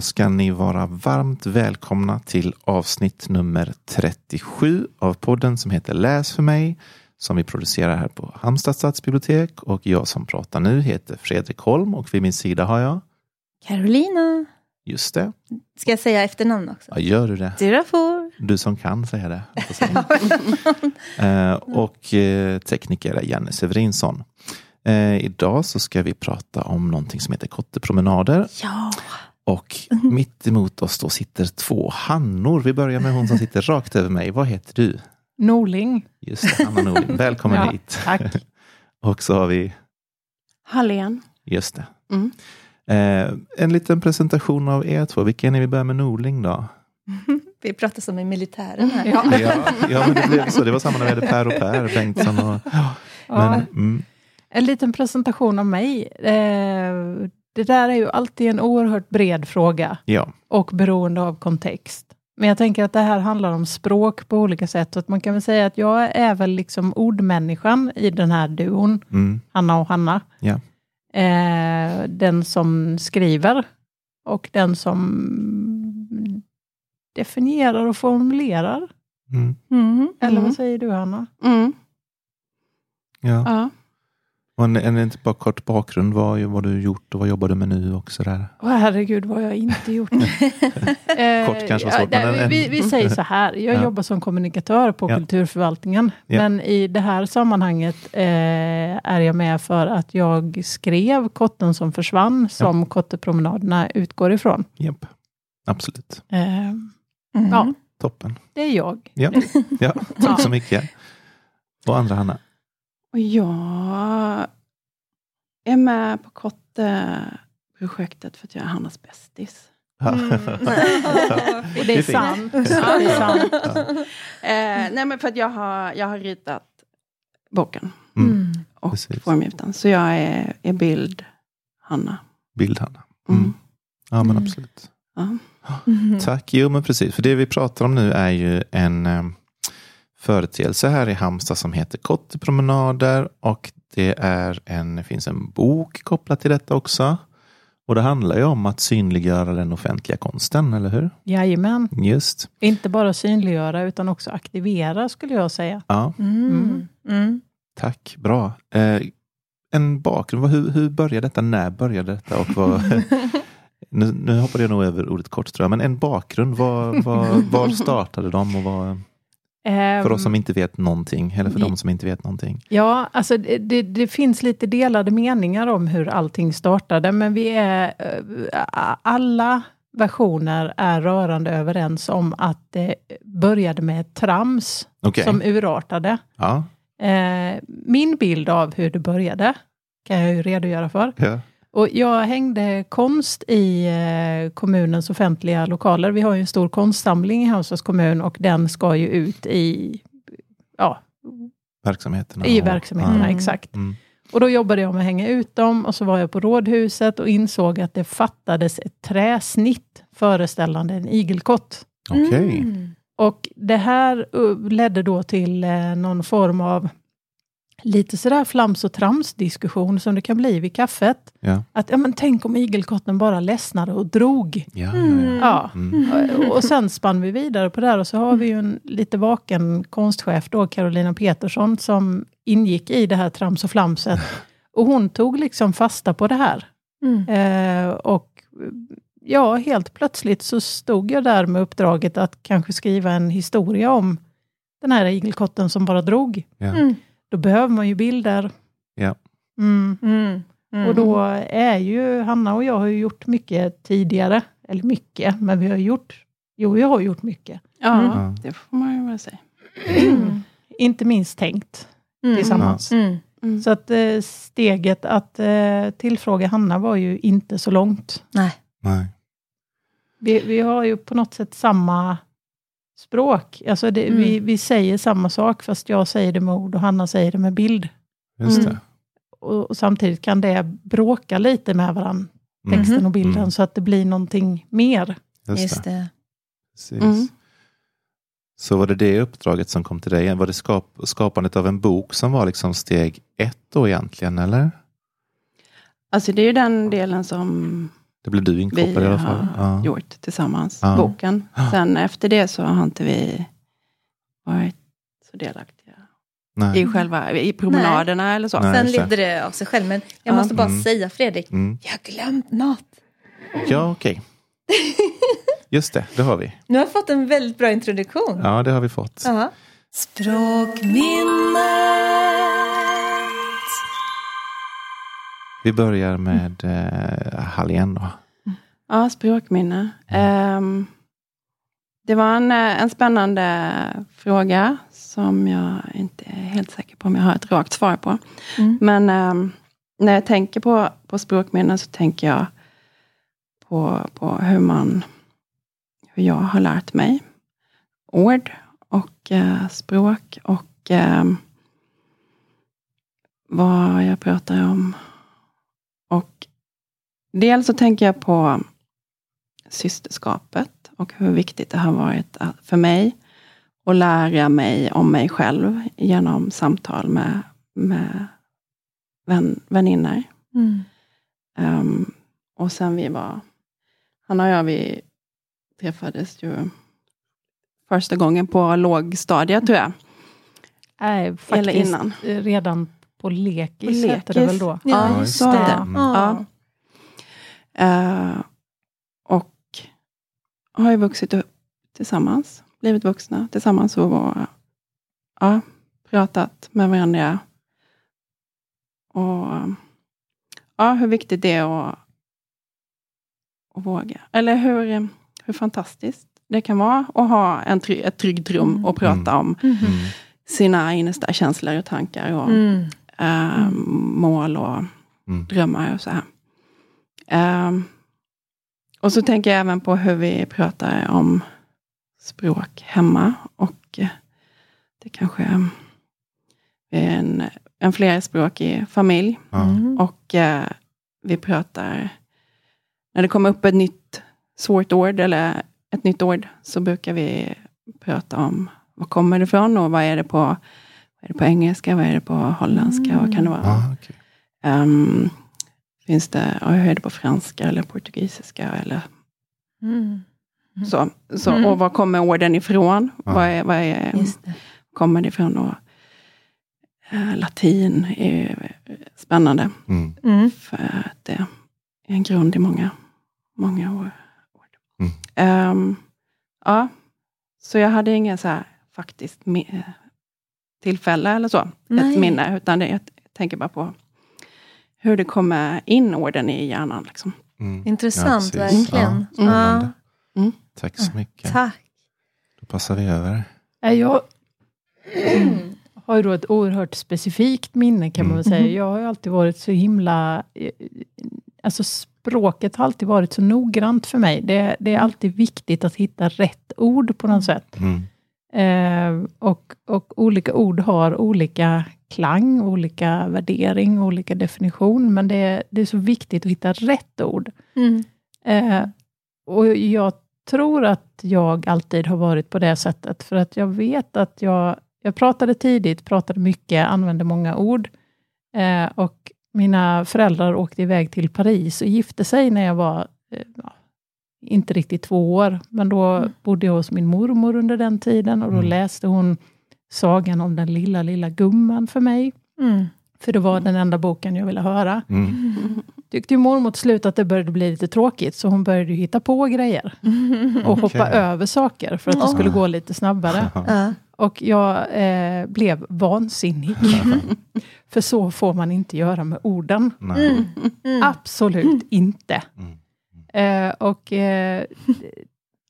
Då ska ni vara varmt välkomna till avsnitt nummer 37 av podden som heter Läs för mig som vi producerar här på Halmstad stadsbibliotek och jag som pratar nu heter Fredrik Holm och vid min sida har jag Carolina. Just det. Ska jag säga efternamn också? Ja, gör du det? Durafor. Du som kan säga det. eh, och eh, tekniker är Jenny Severinsson. Eh, idag så ska vi prata om någonting som heter kottepromenader. Ja. Och mitt emot oss då sitter två Hannor. Vi börjar med hon som sitter rakt över mig. Vad heter du? Norling. Just det, Anna Norling. Välkommen Ja, hit. tack. och så har vi, Hallén. just det. Mm. Eh, en liten presentation av er två. Vilken är vi börjar med Norling då? Vi pratar som i militären här. Ja. Ja, ja men det blev så. Det var samma när vi hade Per och Per Bengtsson. Och, ja, men, Ja, mm, en liten presentation av mig. Eh, det där är ju alltid en oerhört bred fråga ja, och beroende av kontext. Men jag tänker att det här handlar om språk på olika sätt. Så att man kan väl säga att jag är väl liksom ordmänniskan i den här duon, mm, Hanna och Hanna. ja. Eh, den som skriver och den som definierar och formulerar. Mm, Mm. Eller Mm. vad säger du Hanna? Mm. ja. Ja. Och en, en, en bara kort bakgrund. Vad har du gjort och vad jobbar du med nu och sådär? Åh herregud, vad har jag inte gjort. Eh, Kort kanske var ja, svårt, men nej, en- vi, vi säger så här, jag Ja. jobbar som kommunikatör på Ja. kulturförvaltningen. Ja. Men i det här sammanhanget eh, är jag med för att jag skrev Kotten som försvann, som Kottepromenaderna utgår ifrån. Japp, absolut. Eh, Mm. Ja, Toppen. det är jag. Ja, ja tack Ja. så mycket. Och andra Hanna? Och jag är med på Kotte-projektet för att jag är Hannas bästis. Ja. Mm. Och det är sant. Det är sant. Eh, nej, men för att jag har, jag har ritat boken Mm. Mm. och Precis. formgivit den. Så jag är, är bild Hanna. Bild-Hanna. Mm. Mm. Ja, men Mm. absolut. Ja. Mm. Tack. Jo, men precis. För det vi pratar om nu är ju en eh, företeelse här i Halmstad som heter Kottepromenader. Och det är en, det finns en bok kopplat till detta också. Och det handlar ju om att synliggöra den offentliga konsten, eller hur? Jajamän. Just. Inte bara synliggöra utan också aktivera skulle jag säga. Ja, Mm. Mm. tack. Bra. Eh, en bakgrund. Hur, hur började detta? När började detta? Och vad, nu, nu hoppade jag nog över ordet kort tror jag. Men en bakgrund. Var, var, var startade de? Och vad, för oss som inte vet någonting. Eller för Ehm, de som inte vet någonting. Ja, alltså det, det, det finns lite delade meningar om hur allting startade, men vi är eh, alla versioner är rörande överens om att det började med trams Okej. som urartade. Ja. Eh, min bild av hur det började kan jag ju redogöra för. Ja. Och jag hängde konst i eh, kommunens offentliga lokaler. Vi har ju en stor konstsamling i Halmstads kommun och den ska ju ut i, ja, Verksamheterna. i och- verksamheterna. Mm. Exakt. Mm. Och då jobbade jag med att hänga ut dem och så var jag på rådhuset och insåg att det fattades ett träsnitt föreställande en igelkott. Mm. Och det här uh, ledde då till eh, någon form av lite sådär flams och trams diskussion som det kan bli vid kaffet. Ja. Att ja, men tänk om igelkotten bara ledsnade och drog. Ja, Mm. ja. Ja. Mm. Och- Och sen spann vi vidare på det här och så har vi ju en lite vaken konstchef då, Carolina Petersson, som ingick i det här trams och flamset. Och hon tog liksom fasta på det här. Mm. Eh, och ja, helt plötsligt så stod jag där med uppdraget att kanske skriva en historia om den här igelkotten som bara drog. Ja. Då behöver man ju bilder. Ja. Mm. Mm. Mm. Och då är ju Hanna och jag har ju gjort mycket tidigare. Eller mycket, men vi har gjort, jo vi har gjort mycket. Ja, Mm. det får man ju väl säga. Inte minst tänkt Mm. tillsammans. Mm. Mm. Så att eh, steget att eh, tillfråga Hanna var ju inte så långt. Nej. Nej. Vi, vi har ju på något sätt samma språk. Alltså det, Mm. vi, vi säger samma sak fast jag säger det med ord och Hanna säger det med bild. Just Mm. det. Och, och samtidigt kan det bråka lite med varandra, Mm. texten och bilden, Mm. så att det blir någonting mer. Just, Just det. det. Precis. Mm. Så var det det uppdraget som kom till dig? Var det skap skapandet av en bok som var liksom steg ett då egentligen, eller? Alltså det är ju den delen som Det blev du vi inkopplad i alla fall. har Ja. gjort tillsammans, Ja. boken. Sen efter det så har inte vi varit så delaktiga Nej. i själva i promenaderna eller så. Nej. Sen just det. levde det av sig själv. Men jag Ja. måste bara Mm. säga Fredrik, Mm. jag har glömt något. Ja, okej. Just det, det har vi. Nu har jag fått en väldigt bra introduktion. Ja, det har vi fått. Ja. Språkminnet. Vi börjar med eh, Hallén då. Ja, språkminne. Ehm, det var en, eh, en spännande fråga som jag inte är helt säker på om jag har ett rakt svar på. Mm. Men ehm, när jag tänker på, på språkminnen så tänker jag på, på hur man hur jag har lärt mig ord och eh, språk och ehm, vad jag pratar om. Och dels så tänker jag på systerskapet och hur viktigt det har varit för mig att lära mig om mig själv genom samtal med, med vän, väninnor. Mm. Ehm, och sen vi var, Hanna och jag, vi träffades ju första gången på lågstadiet tror jag. Nej, Eller faktiskt innan. eh, redan på lekis, På heter det väl då. Ja, Ja, just det. Mm. Ja. Eh, och har ju vuxit upp tillsammans, blivit vuxna tillsammans och var, ja, pratat med varandra. Och ja, hur viktigt det är att, att våga. Eller hur, hur fantastiskt det kan vara att ha en try, ett tryggt rum Mm. och prata om Mm. sina innersta känslor och tankar. Och, Mm. Eh, mål och Mm. drömmar och så här. Ehm, och så tänker jag även på hur vi pratar om språk hemma. Och eh, det kanske är en, en flerspråkig familj. Mm. Och eh, vi pratar, när det kommer upp ett nytt svårt ord eller ett nytt ord, så brukar vi prata om var kommer det ifrån och vad är det på, vad är det på engelska, vad är det på holländska, vad kan det vara? Ja, okej. Ehm, finns det, ja, hur är det på franska eller portugisiska eller Mm. så. så Mm. Och var kommer orden ifrån? Ja. Vad, är, vad är, Just det. kommer det ifrån? Och, eh, latin är spännande. Mm. Mm. För att det är en grund i många, många år. Mm. Ehm, ja, så jag hade inga så här faktiskt tillfälle eller så, Nej. ett minne, utan det, jag tänker bara på hur det kommer in orden i hjärnan. Liksom. Mm. Intressant, Ja, verkligen. Ja. Mm. Tack så mycket. Tack. Då passar vi över. Jag har ju då ett oerhört specifikt minne kan man väl säga. Mm. Jag har ju alltid varit så himla... eh, Alltså språket har alltid varit så noggrant för mig. Det, det är alltid viktigt att hitta rätt ord på något sätt. Mm. Eh, och, och olika ord har olika klang, olika värdering, olika definition. Men det, det är så viktigt att hitta rätt ord. Mm. Eh, och jag tror att jag alltid har varit på det sättet, för att jag vet att jag, jag pratade tidigt, pratade mycket, använde många ord. Eh, och mina föräldrar åkte iväg till Paris och gifte sig när jag var eh, inte riktigt två år, men då Mm. bodde jag hos min mormor under den tiden och då Mm. läste hon sagan om den lilla, lilla gumman för mig. Mm. För det var den enda boken jag ville höra. Mm. Tyckte ju mormor mot slut att det började bli lite tråkigt, så hon började ju hitta på grejer. Och Okej. hoppa över saker för att det skulle gå lite snabbare. Och jag eh, blev vansinnig. för så får man inte göra med orden. Mm. Mm. Absolut inte. Eh, och eh,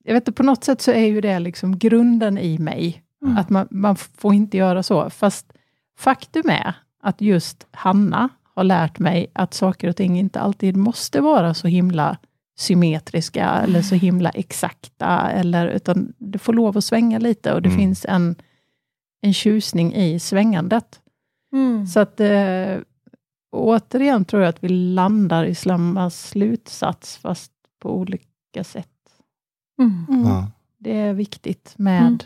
jag vet inte, på något sätt så är ju det liksom grunden i mig. Mm. Att man, man får inte göra så. Fast faktum är att just Hanna har lärt mig att saker och ting inte alltid måste vara så himla symmetriska eller så himla exakta. Eller, utan det får lov att svänga lite och det Mm. finns en, en tjusning i svängandet. Mm. Så att eh, återigen tror jag att vi landar i samma slutsats, fast på olika sätt. Mm. Mm. Ja. Det är viktigt med Mm.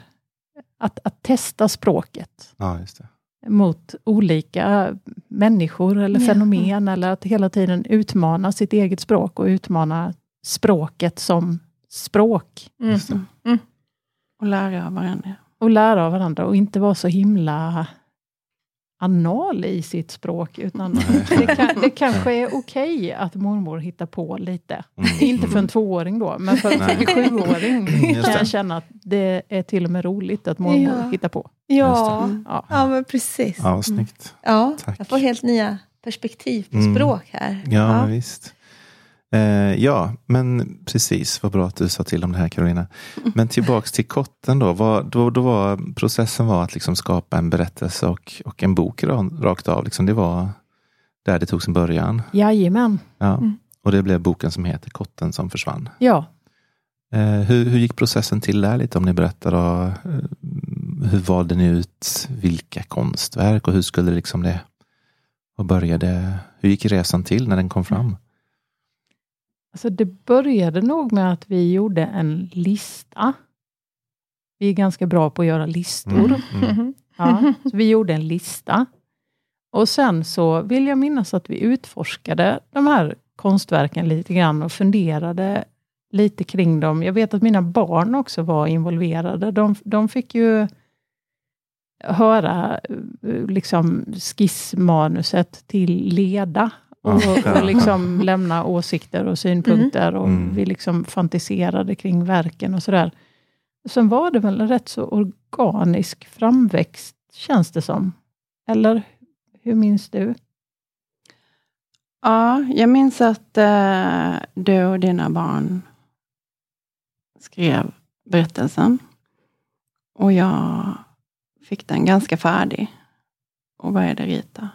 att, att testa språket ja, just det. mot olika människor eller Ja. fenomen eller att hela tiden utmana sitt eget språk och utmana språket som språk. Mm. Det. Och lära av varandra. Och lära av varandra och inte vara så himla anal i sitt språk. Utan det, kan, det kanske är okej att mormor hittar på lite. Mm. Inte för en tvååring då, men för en Nej. 37-åring Just kan jag känna att det är till och med roligt att mormor Ja. hittar på. Ja. Ja. ja, men precis. Ja, snyggt. Ja, Tack. jag får helt nya perspektiv på Mm. språk här. Ja, men visst. Eh, ja, men precis. Vad bra att du sa till om det här Carolina. Men tillbaks till kotten då. Vad, då, då var processen var att liksom skapa en berättelse och, och en bok ra- rakt av. Liksom det var där det tog sin början. Jajamän. Ja. Mm. Och det blev boken som heter Kotten som försvann. Ja. Eh, hur, hur gick processen till där lite om ni berättar? Då, eh, hur valde ni ut vilka konstverk och hur skulle liksom det och började, hur gick resan till när den kom fram? Alltså det började nog med att vi gjorde en lista. Vi är ganska bra på att göra listor. Mm, mm. Mhm. Ja, så vi gjorde en lista. Och sen så vill jag minnas att vi utforskade de här konstverken lite grann och funderade lite kring dem. Jag vet att mina barn också var involverade. De, de fick ju höra eh, liksom skissmanuset till leda och, Ja. och liksom lämna åsikter och synpunkter och Mm. vi liksom fantiserade kring verken och sådär. Sen var det väl en rätt så organisk framväxt, känns det som. Eller hur minns du? Ja, jag minns att eh, du och dina barn skrev berättelsen. Och jag fick den ganska färdig och började rita.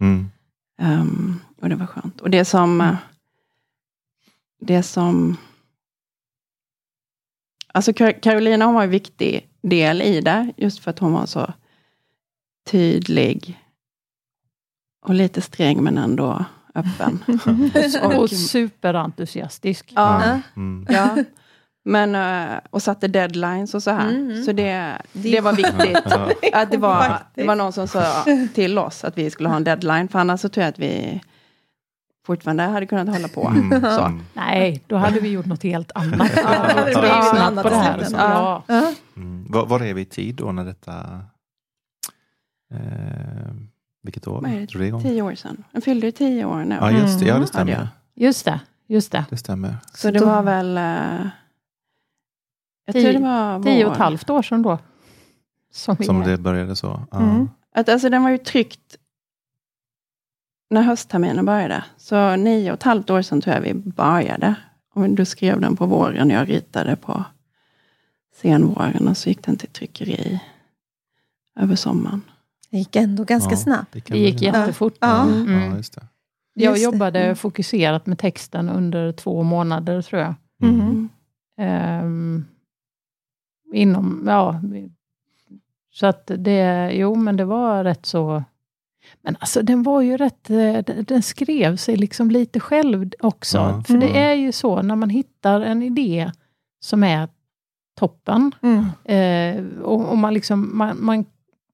Mm. Ehm, och det var skönt. Och det som... eh, Det som... Alltså Kar- Carolina hon var en viktig del i det, just för att hon var så tydlig och lite sträng men ändå öppen. Och, Och- superentusiastisk. Ja. Ja. Mm. Ja, men, eh, och satte deadlines och så här. Mm. Så det, Det var viktigt. Att det, var, det var någon som sa till oss att vi skulle ha en deadline. För annars så tror jag att vi fortfarande hade kunnat hålla på. Mm. Så. Nej, då hade vi gjort något helt annat. Ja, det hade blivit Ja, något snabbt annat på det i här. slutändan. Ja. Ja. Mm. Var, var är vi i tid då när detta... Eh, vilket år det? det? Tio år sedan. Den fyllde ju tio år nu. Ja, just det. Ja, det Mm. stämmer. Just det, just det. Det stämmer. Så det var väl... eh, jag Tio- tror det var Tio och ett halvt år sedan då. Som vi Som det började så. Ja. Mm. Att, alltså den var ju tryckt när höstterminen började. Så nio och ett halvt år sedan tror jag vi började. Och du skrev den på våren, jag ritade på senvåren och så gick den till tryckeri över sommaren. Det gick ändå ganska Ja, snabbt. kan Det gick jättefort. Ja. Mm. ja, just det. Jag Just det. jobbade Mm. fokuserat med texten under två månader tror jag. Mm. Mm. Ehm, inom, ja. Så att det, jo men det var rätt så. Men alltså den var ju rätt, eh, den den skrev sig liksom lite själv också. Ja. För det Mm. är ju så när man hittar en idé som är toppen. Mm. Eh, och, och man, liksom, man, man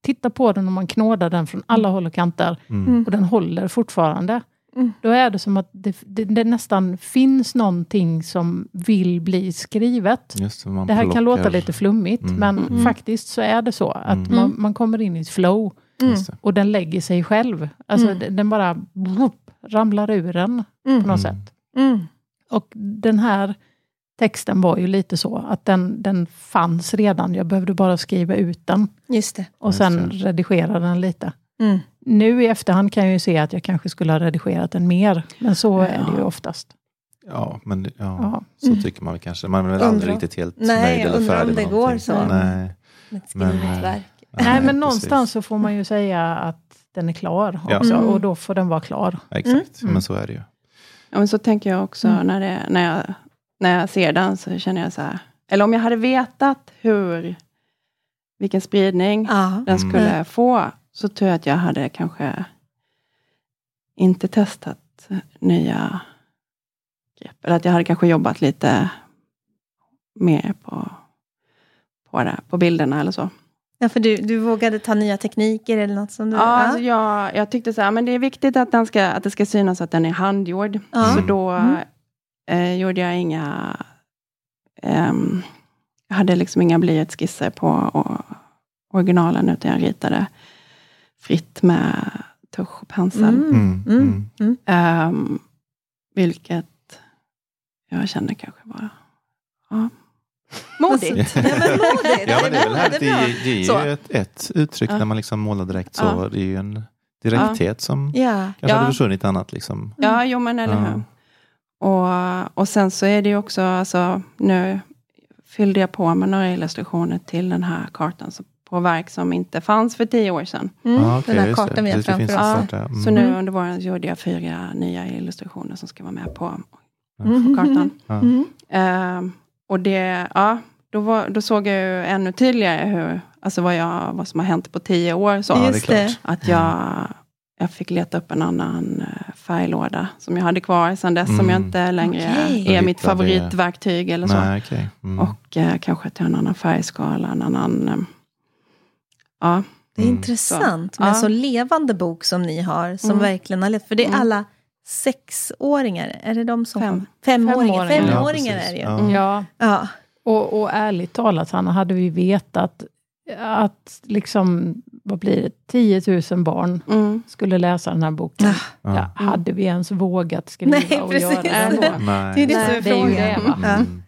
tittar på den och man knådar den från alla håll och kanter. Mm. Mm. Och den håller fortfarande. Mm. Då är det som att det, det, det nästan finns någonting som vill bli skrivet. Just det, man Det här kan plockar- låta lite flummigt, Mm. men Mm. faktiskt så är det så. Att Mm. man, man kommer in i ett flow Mm. Just och den lägger sig själv. Alltså Mm. den- bara whoop, ramlar ur en på Mm. något Mm. sätt. Mm. Och den här texten var ju lite så att den, den fanns redan. Jag behövde bara skriva ut den Just det. och Just sen det. redigera den lite. Mm. Nu i efterhand kan jag ju se att jag kanske skulle ha redigerat den mer. Men så är det ju oftast. Ja, men ja, Ja. så Mm. tycker man väl kanske. Man är väl aldrig riktigt helt Nej, nöjd eller undrar om färdig det med går någonting. så. Nej, Men, eh, verk. Nej, men precis. någonstans så får man ju säga att den är klar Ja. också. Mm. Och då får den vara klar. Ja, exakt, Mm. men så är det ju. Ja, men så tänker jag också Mm. när, det, när, jag, när jag ser den så känner jag så här. Eller om jag hade vetat hur, vilken spridning Ja. den Mm. skulle få, så tror jag att jag hade kanske inte testat nya grepp. Eller att jag hade kanske jobbat lite mer på, på, det, på bilderna eller så. Ja, för du, du vågade ta nya tekniker eller något som du... Ja, alltså jag, jag tyckte så här, men det är viktigt att, den ska, att det ska synas att den är handgjord. Ja. Så då Mm. eh, gjorde jag inga... ehm, jag hade liksom inga blyertsskisser på och, originalen, utan jag ritade fritt med tusch och pensel. Mm. Mm. Mm. Mm. Ehm, vilket jag kände kanske var ja, modigt. Ja, men modigt. Ja, men det är väl härligt. Det är, det är Så. ju ett, ett uttryck Ja. när man liksom målar direkt så. Ja. Det är ju en direkthet som Ja. kanske Ja. hade försvunnit annat. Liksom. Ja, jo men eller Ja. hur. Och, och sen så är det ju också, alltså, nu fyllde jag på med några illustrationer till den här kartan så, på verk som inte fanns för tio år sedan. Mm. Ja, Den det. kartan vi har framför oss. karta. Mm. Så nu Mm. under våren gjorde jag fyra nya illustrationer som ska vara med på, Mm. på kartan. Ja. Mm. Ehm, och det, ja, då, var, då såg jag ju ännu tydligare hur, alltså vad, jag, vad som har hänt på tio år. Så. Ja, Just det. Att jag, jag fick leta upp en annan eh, färglåda som jag hade kvar sedan dess, som Mm. jag inte längre Okej. är mitt favoritverktyg eller så. Nej, okej. Mm. Och eh, kanske till en annan färgskala, en annan... Ja, Det är Mm. intressant Så. med en Ja. så levande bok som ni har, som Mm. verkligen har levt. För det är Mm. alla sexåringar, är det de som Fem. Femåringar. Femåringar. Ja, är det ju. precis. Ja. Ja. Och, och ärligt talat, Hanna, hade vi vetat att liksom, vad blir det, 10 000 barn mm, skulle läsa den här boken. Ah, Ja. Ja, hade vi ens vågat skriva Nej, och precis. göra det då? Nej. Det är det som är frågan. Ja. Mm.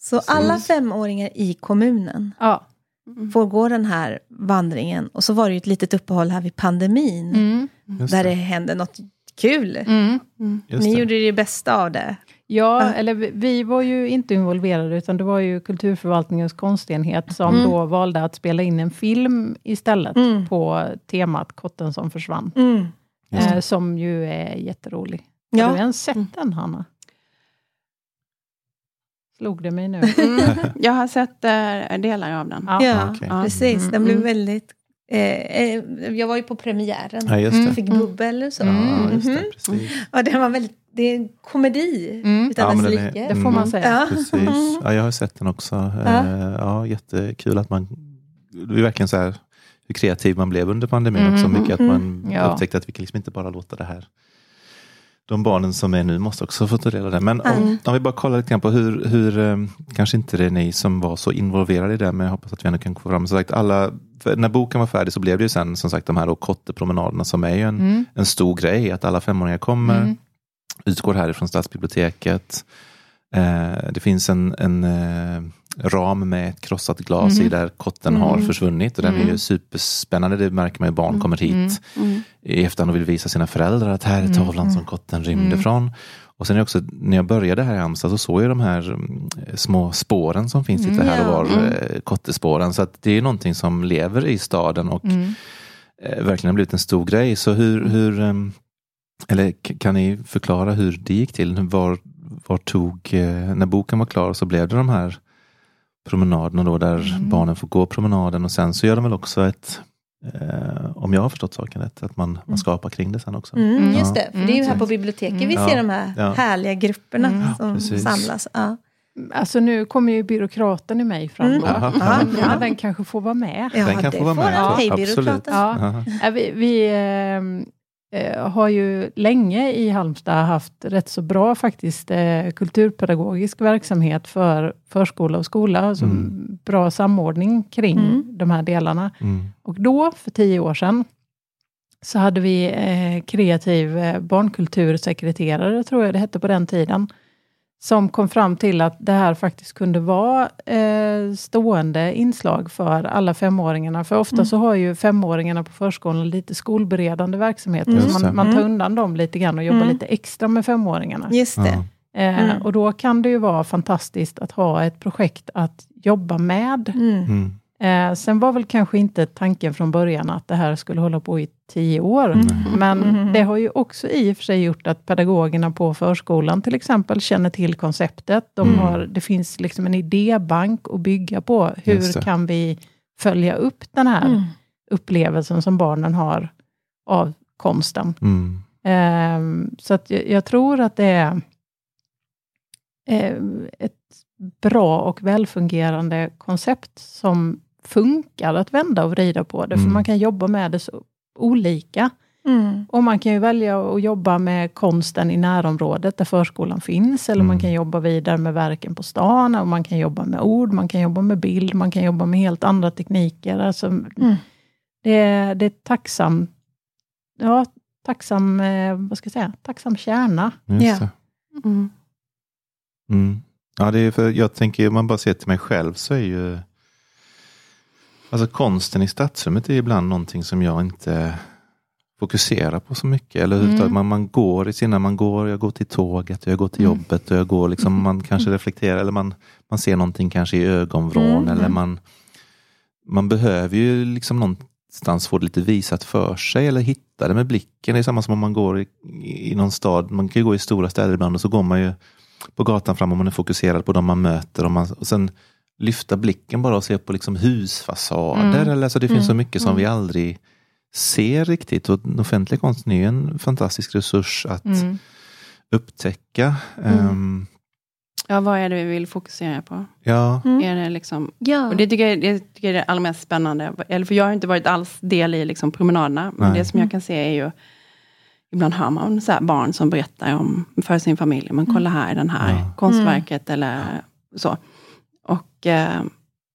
Så alla femåringar i kommunen Ja. Mm, får gå den här vandringen. Och så var det ju ett litet uppehåll här vid pandemin. Mm. Där det. det hände något kul. Mm. mm, Ni det. gjorde det bästa av det. Ja, Ja. eller vi, vi var ju inte involverade, utan det var ju kulturförvaltningens konstenhet som Mm. då valde att spela in en film istället Mm. på temat Kotten som försvann. Mm. Eh, som ju är jätterolig. Har Ja. du ens sett Mm. den, Hanna? Slog det mig nu? mm. Jag har sett eh, delar av den. Ja. Ja. Ja. precis. Mm, Den blev mm. väldigt... Eh, eh, jag var ju på premiären. Ja, just Mm. Fick bubbel och så. Ja, just det. Precis. Ja, den var väldigt... Det är en komedi Mm. utan Ja, dess like. Det får man Mm. säga. Ja. Precis. Ja, jag har sett den också. Ja. Ja. ja, jättekul att man... Det är verkligen så här hur kreativ man blev under pandemin Mm. också. Mycket att man Ja. upptäckte att vi kan liksom inte bara låta det här de barnen som är nu måste också få ta del av det. Men om, Mm. om vi bara kollar lite grann på hur, hur eh, kanske inte det är ni som var så involverade i det, men jag hoppas att vi ändå kan få fram, som sagt, alla, när boken var färdig så blev det ju sen som sagt de här kottepromenaderna som är ju en, Mm. en stor grej, att alla femåringar kommer, Mm. utgår härifrån stadsbiblioteket. Eh, det finns en, en eh, ram med ett krossat glas Mhm. i där kotten har Mm. försvunnit. Och den är ju Mm. superspännande, det märker man ju barn kommer hit Mm. Mm, i efterhand och vill visa sina föräldrar att här är Mm, tavlan mm. som kotten rymde Mm. från. Och sen är också, när jag började här i Halmstad så såg jag de här mm, små spåren som finns lite Mm, här och var, Mm. eh, kottespåren. Så det är någonting som lever i staden och Mm. eh, verkligen har blivit en stor grej. Så hur, hur eller kan ni förklara hur det gick till? Var, var tog, eh, när boken var klar så blev det de här promenaderna då där Mm. barnen får gå promenaden och sen så gör de väl också ett, eh, om jag har förstått saken rätt, att man, man skapar kring det sen också. Mm, Mm. just det, för det är ju här Mm. på biblioteket vi Mm. ser Ja. de här Ja. härliga grupperna Mm. som precis. samlas. Ja. Alltså nu kommer ju byråkraten i mig fram Mm. då. Ja, ja. den kanske får vara med. Ja, Den kan få vara med. Hej, absolut. byråkraten. Ja. Vi vi eh, har ju länge i Halmstad haft rätt så bra faktiskt eh, kulturpedagogisk verksamhet för förskola och skola. Alltså Mm. Bra samordning kring Mm. de här delarna. Mm. Och då, för tio år sedan, så hade vi eh, kreativ eh, barnkultursekreterare, tror jag det hette på den tiden, som kom fram till att det här faktiskt kunde vara eh, stående inslag för alla femåringarna. För ofta Mm. så har ju femåringarna på förskolan lite skolberedande verksamheter, Mm. så man, man tar Mm. undan dem lite grann och jobbar Mm. lite extra med femåringarna. Just. Eh, Mm. Och då kan det ju vara fantastiskt att ha ett projekt att jobba med. Mm. Mm. Eh, sen var väl kanske inte tanken från början att det här skulle hålla på i tio år. Mm. Men Mm. det har ju också i och för sig gjort att pedagogerna på förskolan till exempel känner till konceptet. De Mm. har, det finns liksom en idébank att bygga på. Hur kan vi följa upp den här Mm. upplevelsen som barnen har av konsten? Mm. Ehm, så att jag, jag tror att det är eh, ett bra och välfungerande koncept som funkar att vända och vrida på det, för Mm. man kan jobba med det så olika. Mm. Och man kan ju välja att jobba med konsten i närområdet där förskolan finns, eller man Mm. kan jobba vidare med verken på stan, och man kan jobba med ord, man kan jobba med bild, man kan jobba med helt andra tekniker. Alltså, Mm. det, är, det är tacksam, ja, tacksam, eh, vad ska jag säga, tacksam kärna. Just Ja. Mm. Mm. Ja, det är för jag tänker, om man bara ser till mig själv så är ju Alltså konsten i stadsrummet är ibland någonting som jag inte fokuserar på så mycket. Eller Mm. man, man går i sina, man går, jag går till tåget, jag går till Mm. jobbet och jag går liksom, man kanske reflekterar eller man, man ser någonting kanske i ögonvrån Mm. eller man Man behöver ju liksom någonstans få det lite visat för sig eller hitta det med blicken. Det är samma som om man går i, i någon stad, man kan ju gå i stora städer ibland och så går man ju på gatan fram och man är fokuserad på de man möter och, man, och sen lyfta blicken bara och se på liksom husfasader. Mm. Eller, alltså det finns Mm. så mycket som Mm. vi aldrig ser riktigt. Och den offentliga konsten är ju en fantastisk resurs att Mm. upptäcka. Ehm, Ja, vad är det vi vill fokusera på? ja, Mm. Är det liksom, Ja. och det tycker jag, det tycker jag är det allra mest spännande. Eller för jag har inte varit alls del i liksom promenaderna. Men Nej. det som jag kan se är ju Ibland hör man så här barn som berättar om för sin familj. Men kolla här, den här Ja. konstverket eller så. Eh,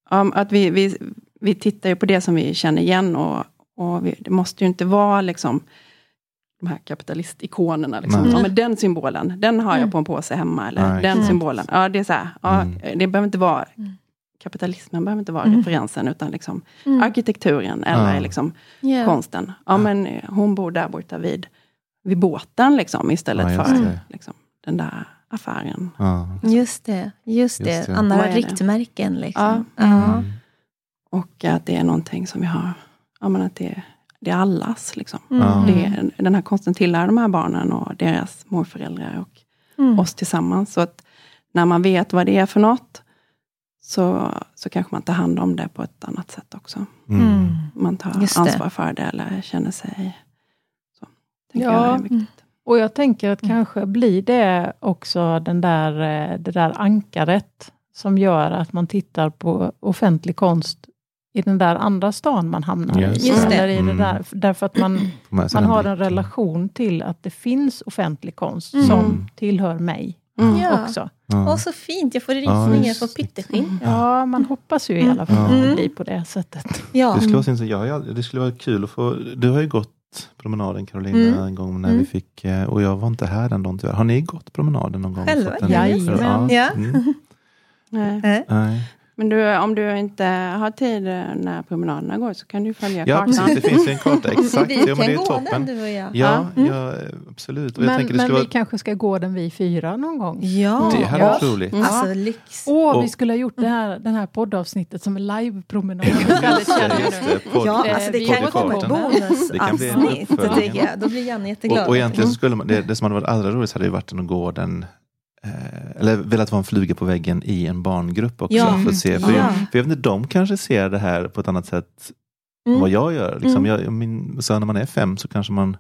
att vi, vi, vi tittar ju på det som vi känner igen. Och, och vi, det måste ju inte vara liksom de här kapitalistikonerna. Liksom. Ja, men den symbolen, den har jag Mm. på en påse hemma. Eller Nej, den exakt. symbolen. Ja, det är så här, ja, Mm. det behöver inte vara Mm. kapitalismen behöver inte vara Mm. referensen, utan liksom Mm. arkitekturen eller Ja. liksom Ja. konsten. Ja, Ja. men eh, hon bor där borta vid, vid båten liksom, istället Ja, för liksom, den där affären. ja. Just det, just det. Just det. Andra riktmärken. Liksom. Ja. Ja. Mm. Och att det är någonting som vi har, ja men att det, det är allas. Liksom. Mm. Det är, den här konsten tillhör de här barnen och deras morföräldrar och Mm. oss tillsammans. Så att när man vet vad det är för något, så, så kanske man tar hand om det på ett annat sätt också. Mm. Mm. Man tar ansvar för det eller känner sig... Så, tänker Ja. jag är viktigt. Och jag tänker att Mm. kanske blir det också den där, eh, det där ankaret som gör att man tittar på offentlig konst i den där andra stan man hamnar Just i. det. Eller i Mm. det där, därför att man, man har en relation till att det finns offentlig konst Mm. som tillhör mig Mm. Ja. också. Ja. Åh, så fint. Jag får Ja, rysningar på det. pytteskinn. Ja, man hoppas ju i alla fall att Mm. det blir på det sättet. Ja. Det skulle, vara, ja, ja, det skulle vara kul att få, du har ju gått promenaden Carolina Mm. en gång när Mm. vi fick, eh, och jag var inte här den dagen tyvärr. Har ni gått promenaden någon gång? Själva? Jajamän. Ja. Mm. Nej. Nej. Men du, om du inte har tid eh, när promenaderna går, så kan du följa Ja, kartan. precis. Det finns en karta. Exakt. Vi Ja, kan det är gå den toppen. du och jag. Ja, Mm. ja, absolut. Och jag Men, tänker det men vi vara, kanske ska gå den vi fyra någon gång. Ja. det hade Ja. roligt. Mm. Alltså lyx. Åh, Och- vi skulle ha gjort det här, den här poddavsnittet som en livepromenad. Just det, just det. Podd- Ja, Eh, alltså det kan komma ett bonusavsnitt. Då blir Janne jätteglad. Och, och egentligen så skulle man, det, det som hade varit allra roligast hade ju varit att gå den eh, eller velat vara en fluga på väggen i en barngrupp också. Ja. För att se, för, Ja. jag, för jag vet inte, de kanske ser det här på ett annat sätt än Mm. vad jag gör. Liksom, Mm. jag, min, så när man är fem så kanske man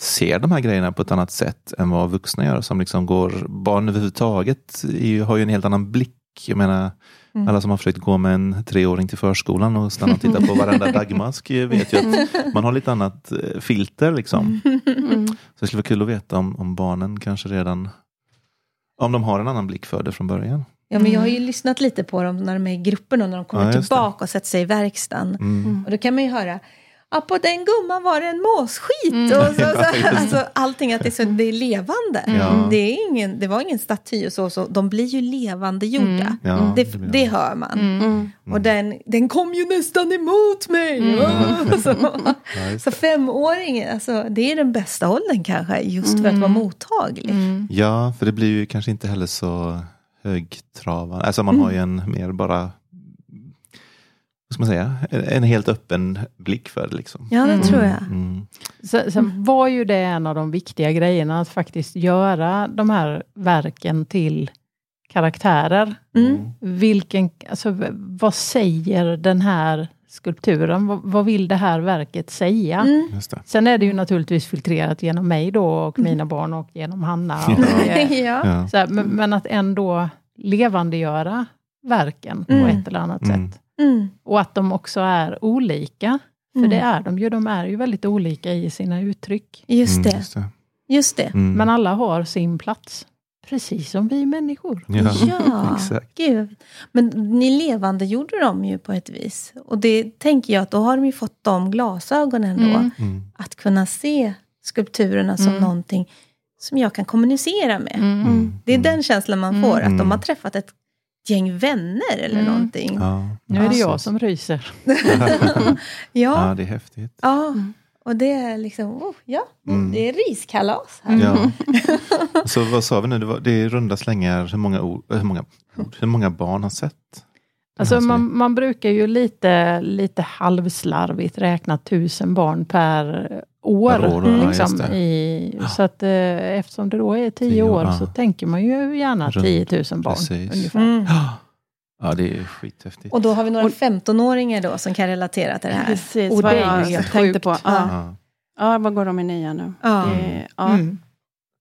ser de här grejerna på ett annat sätt än vad vuxna gör. Som liksom går, barn överhuvudtaget har ju en helt annan blick. Jag menar, Mm. alla som har försökt gå med en treåring till förskolan och stanna och titta på varenda dagmask vet ju att man har lite annat eh, filter. Liksom. Mm. Så det skulle vara kul att veta om, om barnen kanske redan om de har en annan blick för det från början. Ja, men jag har ju lyssnat lite på dem när de är i gruppen och när de kommer Ja, just det. tillbaka och sätter sig i verkstaden. Mm. Och då kan man ju höra Ja, på den gumman var det en måsskit. Mm. Och så, så, alltså, allting att det, är så, det är levande. Ja. Det, är ingen, det var ingen staty och så, så. De blir ju levande gjorda. Mm. Ja, Det, det det de. hör man. Mm. Och den, den kom ju nästan emot mig. Mm. så, så femåringen, alltså, det är den bästa åldern kanske, just för att vara mottaglig. Mm. Ja, för det blir ju kanske inte heller så högtravande. Alltså man har ju en mer bara, vad ska man säga, en, helt öppen blick för det. Liksom. Ja, det Mm. tror jag. Mm. Sen, sen var ju det en av de viktiga grejerna, att faktiskt göra de här verken till karaktärer. Mm. Vilken, alltså, vad säger den här skulpturen? Vad, vad vill det här verket säga? Mm. Just det. Sen är det ju naturligtvis filtrerat genom mig då och mina barn och genom Hanna. Och, Ja. eh, ja. Så här, men, men att ändå levandegöra verken på Mm. ett eller annat Mm. sätt. Mm. Och att de också är olika. För Mm. det är de ju, de är ju väldigt olika i sina uttryck. Just Mm, det. just det. Just det. Mm. Men alla har sin plats. Precis som vi människor. Ja, Ja, exakt. gud. Men ni levande gjorde dem ju på ett vis. Och det tänker jag att då har de ju fått de glasögonen då. Mm. Mm. Att kunna se skulpturerna som Mm. någonting som jag kan kommunicera med. Mm. Mm. Det är Mm. den känslan man Mm. får, att de Mm. har träffat ett gäng vänner eller Mm. någonting. Ja. Nu är det jag som ryser. Ja, Ja, det är häftigt. ja. Mm. och det är liksom, oh, ja, Mm. det är riskalas här. Ja. Så vad sa vi nu? Det, var, det är runda slängar. Hur många, ord, hur, många, hur många barn har sett? Alltså man, man brukar ju lite, lite halvslarvigt räkna tusen barn per år. År, ja, liksom, det. i, så att, eh, eftersom det då är tio, Tio år, år ja. så tänker man ju gärna Runt, 10 000 barn. precis. Ungefär. Mm. Ja, det är skithäftigt. Och då har vi några Och- 15-åringar då som kan relatera till det här. Precis Och det är jag ju helt tänkte på. Ja. Ja. Ja, vad går de i nia nu? Ja. Det, ja. Mm.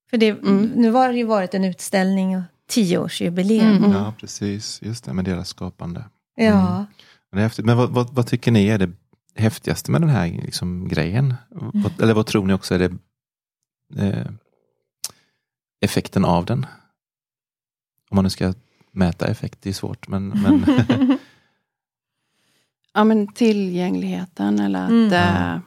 För det, Mm. nu har det ju varit en utställning och tioårsjubileum. Mm. ja, precis. Just det, med deras skapande. Ja. Men Det är häftigt. Men vad, vad, vad tycker ni är det häftigaste med den här liksom, grejen? Vad, eller vad tror ni också är det eh, effekten av den? Om man nu ska mäta effekt, det är svårt. Men, men ja, men tillgängligheten eller att, Mm. eh,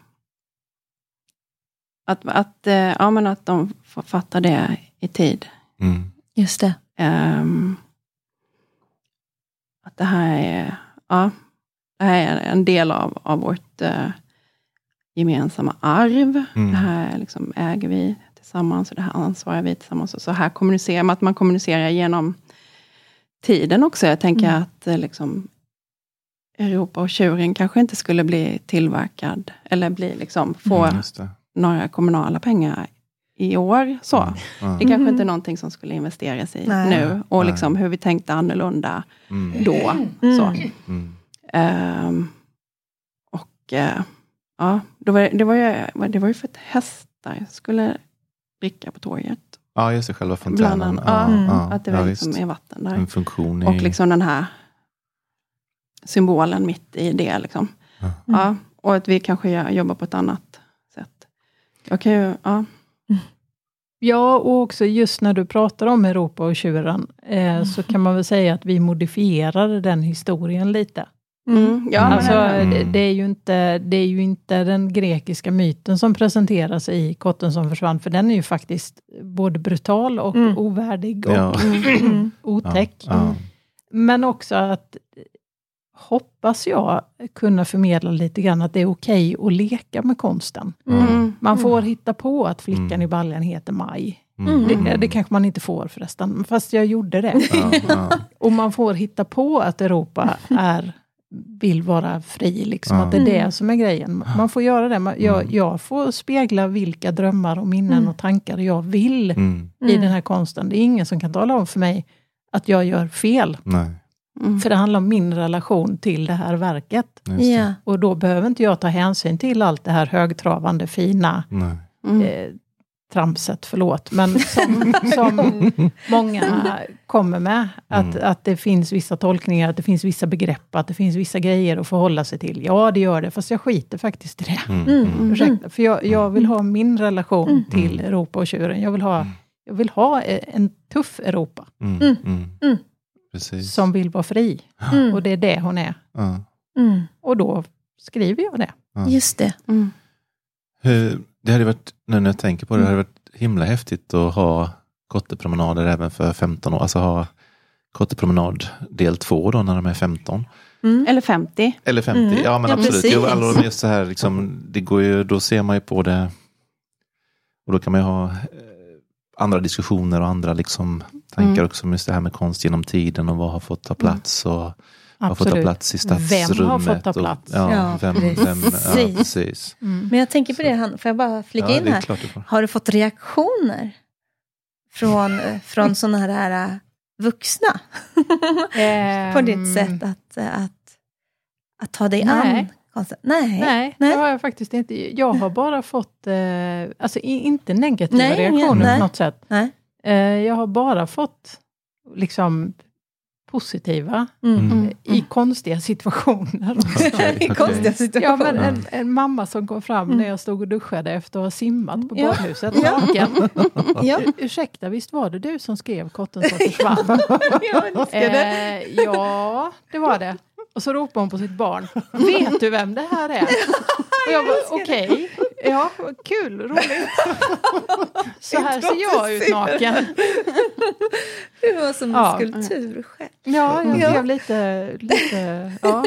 att, att, eh, ja, men att de får fatta det i tid. mm, Just det. Ehm, att det här är, ja, det här är en del av, av vårt eh, gemensamma arv. Mm. Det här liksom äger vi tillsammans och det här ansvarar vi tillsammans. Och så här kommunicerar man, att man kommunicerar genom tiden också. Jag tänker Mm. att eh, liksom, Europa och tjuren kanske inte skulle bli tillverkad, eller bli liksom, få mm, just det. några kommunala pengar i år. Så. Mm, ja, Det kanske Mhm. inte är någonting som skulle investeras i Nej. nu. Och liksom hur vi tänkte annorlunda mm, då. Mm. Så. mm, Ehm, och eh, ja, då var, det, var ju, det var ju för att hästar skulle dricka på torget. ja, just det, själva fontänen. Ja, Mm. ja, att det ja, var visst. liksom är vatten där. En funktion i... Och liksom den här symbolen mitt i det. Liksom. Ja. Ja, och att vi kanske jobbar på ett annat sätt. Jag kan ju, ja. Ja, och också just när du pratar om Europa och tjuren, eh, så kan man väl säga att vi modifierade den historien lite. Mm, ja, alltså, Mm. det, är ju inte, det är ju inte den grekiska myten som presenteras i Kotten som försvann, för den är ju faktiskt både brutal och Mm. ovärdig och Ja. Mm. otäck. Ja, Men också att, hoppas jag, kunna förmedla lite grann att det är okej att leka med konsten. mm, Man får hitta på att flickan Mm. i baljan heter Maj. Mm. Det, det kanske man inte får förresten, fast jag gjorde det. Ja, ja. Och man får hitta på att Europa är, vill vara fri, liksom, Ja. att det är det som är grejen. Man får göra det. Man- Jag, Mm. jag får spegla vilka drömmar och minnen Mm. och tankar jag vill Mm. i den här konsten. Det är ingen som kan tala om för mig att jag gör fel. Nej, mm. För det handlar om min relation till det här verket. det. Ja. Och då behöver inte jag ta hänsyn till allt det här högtravande, fina Nej. Mm. eh, tramset, förlåt, men som, som många kommer med. Att, Mm. att det finns vissa tolkningar, att det finns vissa begrepp, att det finns vissa grejer att förhålla sig till. Ja, det gör det, fast jag skiter faktiskt i det. Mm. Mm. Mm. Ursäkta, för jag, jag vill ha min relation Mm. till Europa och tjuren. Jag vill ha, jag vill ha eh, en tuff Europa, Mm. Mm. Mm. Mm. Precis. som vill vara fri. Mm. Och det är det hon är. Mm. Och då skriver jag det. Just det. Mm. Hur, det hade varit, nu när jag tänker på det, det hade varit himla häftigt att ha kottepromenader även för 15 år. Alltså ha kottepromenad del 2 då när de är 15. Mm. Eller 50. Eller 50, Mm. ja men Ja, absolut. Jo, är just så här, liksom, det går ju, då ser man ju på det och då kan man ju ha eh, andra diskussioner och andra liksom, tankar Mm. också just det här med konst genom tiden och vad har fått ta plats och har fått ta Absolut. plats i Vem stadsrummet. har fått ta och- plats? ja, Ja, vem, precis. vem, ja, precis. Mm. Men jag tänker på det, han, får jag bara flika Ja, in här? Har du fått reaktioner från, från sådana här äh, vuxna? på ditt Ehm, sätt att, att, att ta dig Nej. an? Nej. Nej, Nej. det har jag faktiskt inte. Jag har bara fått, eh, alltså inte negativa Nej, reaktioner nej. på något sätt. Nej. Eh, jag har bara fått liksom positiva Mm. Mm. i konstiga situationer. I konstiga Ja, situationer. men en, en mamma som kom fram när jag stod och duschade efter att ha simmat på Ja. badhuset Ja. naken. Ja, "Ur- Ursäkta, visst var det du som skrev Kotten som försvann? jag. Eh, ja, det var det. Och så ropade hon på sitt barn. Vet du vem det här är? Och jag bara, okej. Ja, kul, roligt. Så här ser jag ut naken. Det var som en Ja. skulptur själv. Ja, jag Ja. blev lite, lite ja,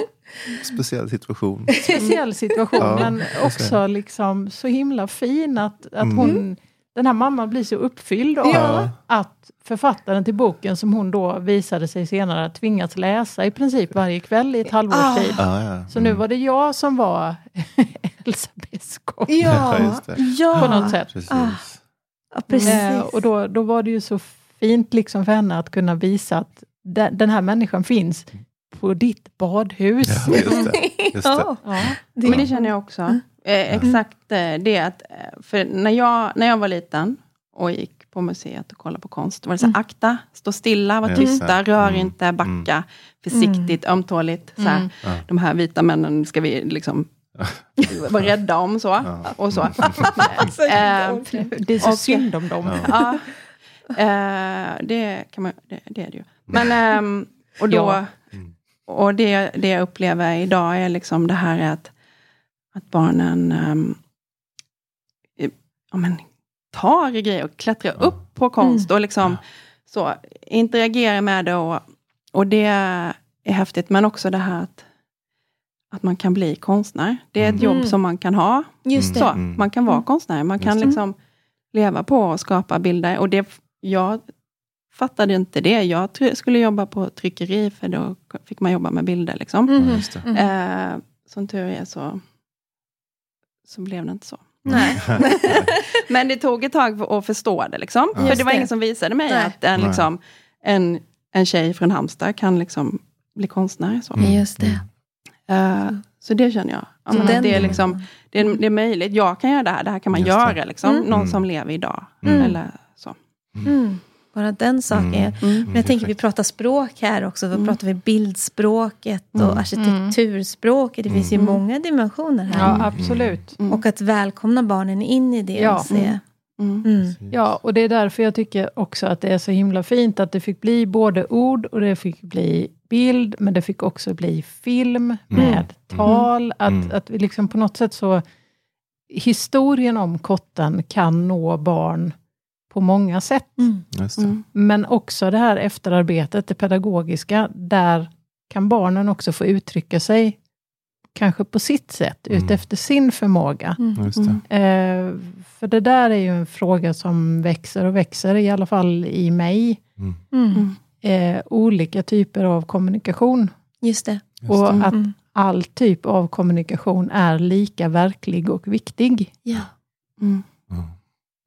Speciell situation. speciell situation. Ja, men också liksom så himla fin att, att Mm. hon, den här mamman blir så uppfylld av Ja. att författaren till boken som hon då visade sig senare tvingats läsa i princip varje kväll i ett halvårs Ah. tid. Ja, ja. Så nu Mm. var det jag som var Elsa Beskow Ja, ja. på något sätt. Precis. Ah. ja precis. Eh, och då, då var det ju så fint liksom för henne att kunna visa att den, den här människan finns på ditt badhus. Ja, just det. Just det. Ja, Ja. det, Men det känner jag också. Eh, exakt eh, det att, eh, för när jag, när jag var liten och gick på museet och kollade på konst, då var det så här, akta, stå stilla, var tysta, rör Mm. inte, backa, försiktigt, ömtåligt. Så här. Mm. De här vita männen ska vi liksom vara rädda om så. Ja. Och så. Alltså, Eh, Det är så Och- synd om dem. Ja. Eh, det, kan man, det, det är det ju. Men, ehm, och då, Ja. Mm. och det, det jag upplever idag är liksom det här att, att barnen um, ja, men, tar i grejer och klättrar Ja. upp på konst och liksom så, interagerar med det. Och, och det är häftigt, men också det här att, att man kan bli konstnär. Det är ett Mm. jobb Mm. som man kan ha. Just det. Så, Mm. man kan vara Mm. konstnär, man kan liksom leva på och skapa bilder. Och det, jag fattade inte det. Jag tr- skulle jobba på tryckeri, för då fick man jobba med bilder. Liksom. Mm. Eh, som tur är så, så blev det inte så. Nej. Men det tog ett tag att förstå det. Liksom. Ja. För det var det. ingen som visade mig Nej. att en, liksom, en, en tjej från Halmstad kan liksom bli konstnär. Så, Mm. Just det. Eh, så det känner jag. Ja, men det, är liksom, det, är, det är möjligt. Jag kan göra det här. Det här kan man Just göra. Liksom. Mm. Någon Mm. som lever idag. Mm. Eller så. Mm. Bara den saken. Mm. Mm. Men jag tänker vi pratar språk här också. Då Mm. pratar vi bildspråket och Mm. arkitekturspråket. Det finns ju Mm. många dimensioner här. Ja, absolut. Mm. Och att välkomna barnen in i det. Ja. Och se. Mm. Mm. Ja, och det är därför jag tycker också att det är så himla fint att det fick bli både ord och det fick bli bild, men det fick också bli film med tal. Att, Mm. att vi liksom på något sätt så... Historien om kotten kan nå barn på många sätt. Mm. Just det. Mm. Men också det här efterarbetet, det pedagogiska, där kan barnen också få uttrycka sig, kanske på sitt sätt, Mm. utefter sin förmåga. Mm. Just det. Eh, för det där är ju en fråga som växer och växer, i alla fall i mig. Mm. Mm. Eh, olika typer av kommunikation. Just det. Just och det. att Mm. all typ av kommunikation är lika verklig och viktig. Ja. Mm. Ja.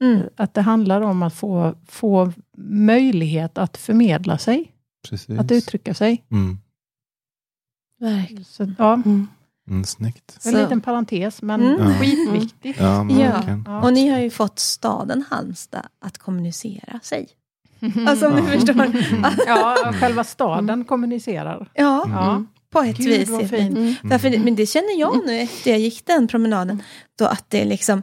Mm. Att det handlar om att få, få möjlighet att förmedla sig, Precis. att uttrycka sig. Mm. Verkligen. Så, ja, Mm. Mm, snyggt. en Så- liten parentes, men Mm. Skitviktigt. Ja, men Ja. Ja. Och ni har ju fått staden Halmstad att kommunicera sig. Alltså om ni Ja. förstår. ja, själva staden kommunicerar. Ja, Ja. på ett Gud, vis. vad fint. det. Mm. Därför, men det känner jag nu efter jag gick den promenaden. Då att det är liksom,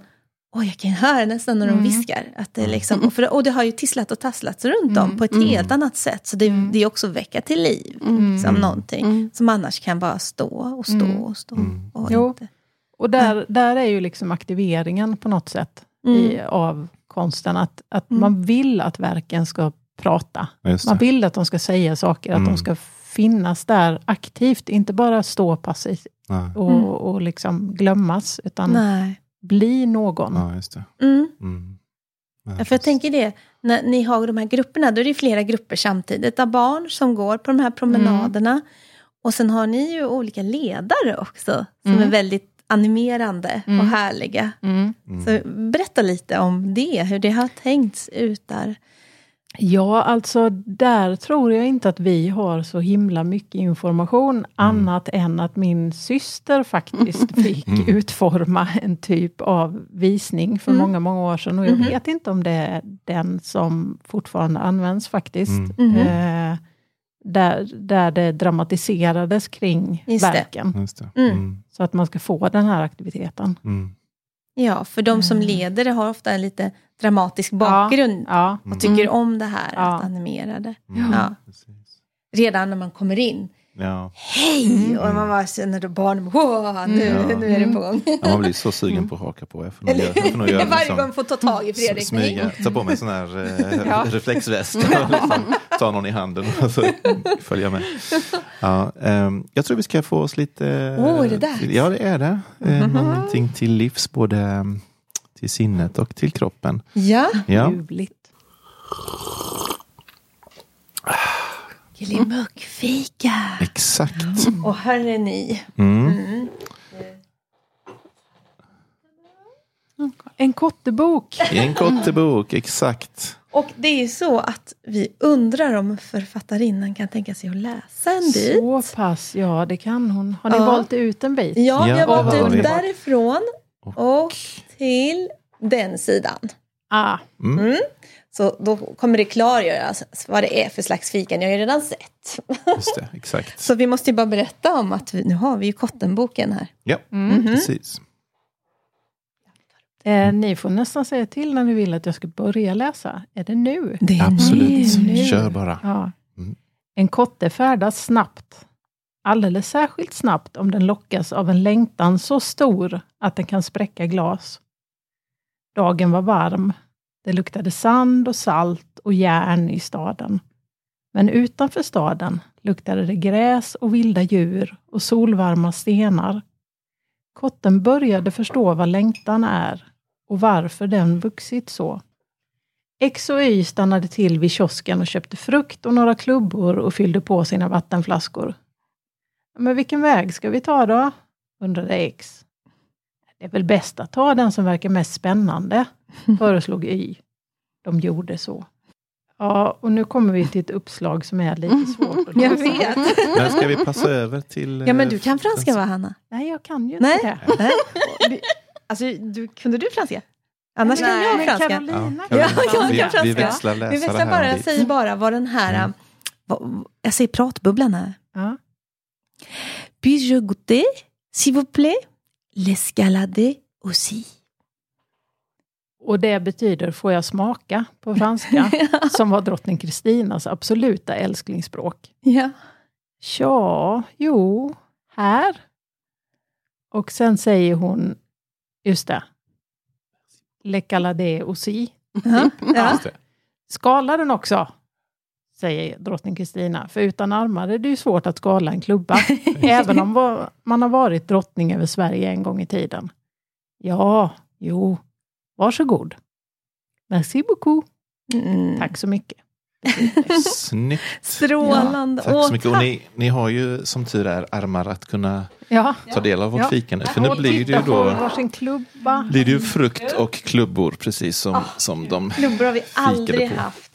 oj jag kan höra nästan när de Mm. viskar. Att det är liksom, och, för, och det har ju tisslat och tasslats runt om Mm. på ett Mm. helt annat sätt. Så det, Mm. det är också väcka till liv. Mm. Som någonting Mm. som annars kan bara stå och stå Mm. och stå. Mm. Och Jo. inte. Och där, där är ju liksom aktiveringen på något sätt i, Mm. av konsten, att, att Mm. man vill att verken ska prata. Man vill att de ska säga saker, att Mm. de ska finnas där aktivt, inte bara stå passivt och, Mm. och liksom glömmas, utan Nej. Bli någon. ja, just det. Mm. Mm. Ja, för jag tänker det, när ni har de här grupperna, då är det flera grupper samtidigt av barn som går på de här promenaderna. Och sen har ni ju olika ledare också, som Mm. är väldigt animerande Mm. och härliga. Mm. Mm. Så berätta lite om det, hur det har tänkts ut där. Ja, alltså där tror jag inte att vi har så himla mycket information, annat än att min syster faktiskt fick Mm. utforma en typ av visning för Mm. många, många år sedan. Och jag Mhm. vet inte om det är den som fortfarande används faktiskt. Mm. Mhm. Eh, där, där det dramatiserades kring Just verken. Det. Mm. Mm. Så att man ska få den här aktiviteten. Ja, för de som Mm. leder det har ofta en lite dramatisk bakgrund Ja, och tycker Mm. om det här Ja. att animera det. Mm. Ja. Redan när man kommer in. Ja. Hej! Och man bara känner då barnen, wow, nu, Mm. nu är det på gång. Ja, man blir så sugen på att haka på. Jag får nog göra, jag får nog göra Varje liksom- gång får ta tag i Fredrik. Smyga, ta på mig en sån här eh, Ja. reflexväst och liksom, ta någon i handen och så följa med. Ja, ehm, jag tror vi ska få oss lite... Åh, är det dags? Ja, det är det. Eh, Någonting till livs, både mm, till sinnet och till kroppen. Ja, Ja, ljuvligt. Glimmuckfika. exakt. Och hörni ni. Mm. Mm. En kottebok. En kottebok, exakt. Och det är ju så att vi undrar om författarinnan kan tänka sig att läsa en bit. Så pass, ja det kan hon. Har ni Ja. valt ut en bit? Ja, vi har valt ut vi. därifrån Och, och till den sidan. Ah, mm, Så då kommer det klargöras vad det är för slags fika. Ni har ju redan sett. just det, exakt. Så vi måste ju bara berätta om att vi, nu har vi ju Kottenboken här. Ja, mm. precis. eh, ni får nästan säga till när ni vill att jag ska börja läsa. Är det nu? Det är Absolut. nu. Kör bara. Ja. Mm. En kotte färdas snabbt. Alldeles särskilt snabbt om den lockas av en längtan så stor att den kan spräcka glas. Dagen var varm. Det luktade sand och salt och järn i staden. Men utanför staden luktade det gräs och vilda djur och solvarma stenar. Kotten började förstå vad längtan är och varför den vuxit så. X och Y stannade till vid kiosken och köpte frukt och några klubbor och fyllde på sina vattenflaskor. Men vilken väg ska vi ta då? undrade X. Det är väl bäst att ta den som verkar mest spännande, föreslog Y. De gjorde så. Ja, och nu kommer vi till ett uppslag som är lite svårt att Jag vet. Men ska vi passa över till... Ja, men eh, du kan franska va, Hanna? Nej, jag kan ju Nej. inte det. Nej. Vi- Alltså, du, kunde du franska? Annars kan Nej, jag men franska. Carolina Ja, kan Ja, jag vi, kan vi franska. växlar läsare Vi växlar här bara, jag säger bara vad den här... Mm. vad- Jag säger pratbubblan här. Ja. Puis-je goûter, s'il vous plaît, l'escalade aussi? Och det betyder får jag smaka på franska, som var drottning Kristinas absoluta älsklingsspråk. Ja. Ja, jo, här. Och sen säger hon, just det, Le calade aussi. Ja. ja. Just det. Skala den också, säger drottning Kristina. För utan armar är det ju svårt att skala en klubba. även om man har varit drottning över Sverige en gång i tiden. Ja, jo, varsågod. Merci beaucoup. Mm. Tack så mycket. Snyggt. Strålande. Tack Åh, så mycket. Och ni, ni har ju som tur är armar att kunna Ja, ta del av vårt Ja. fika nu. För nu blir det ju då blir det ju frukt och klubbor precis som, som de Klubbor har vi aldrig haft.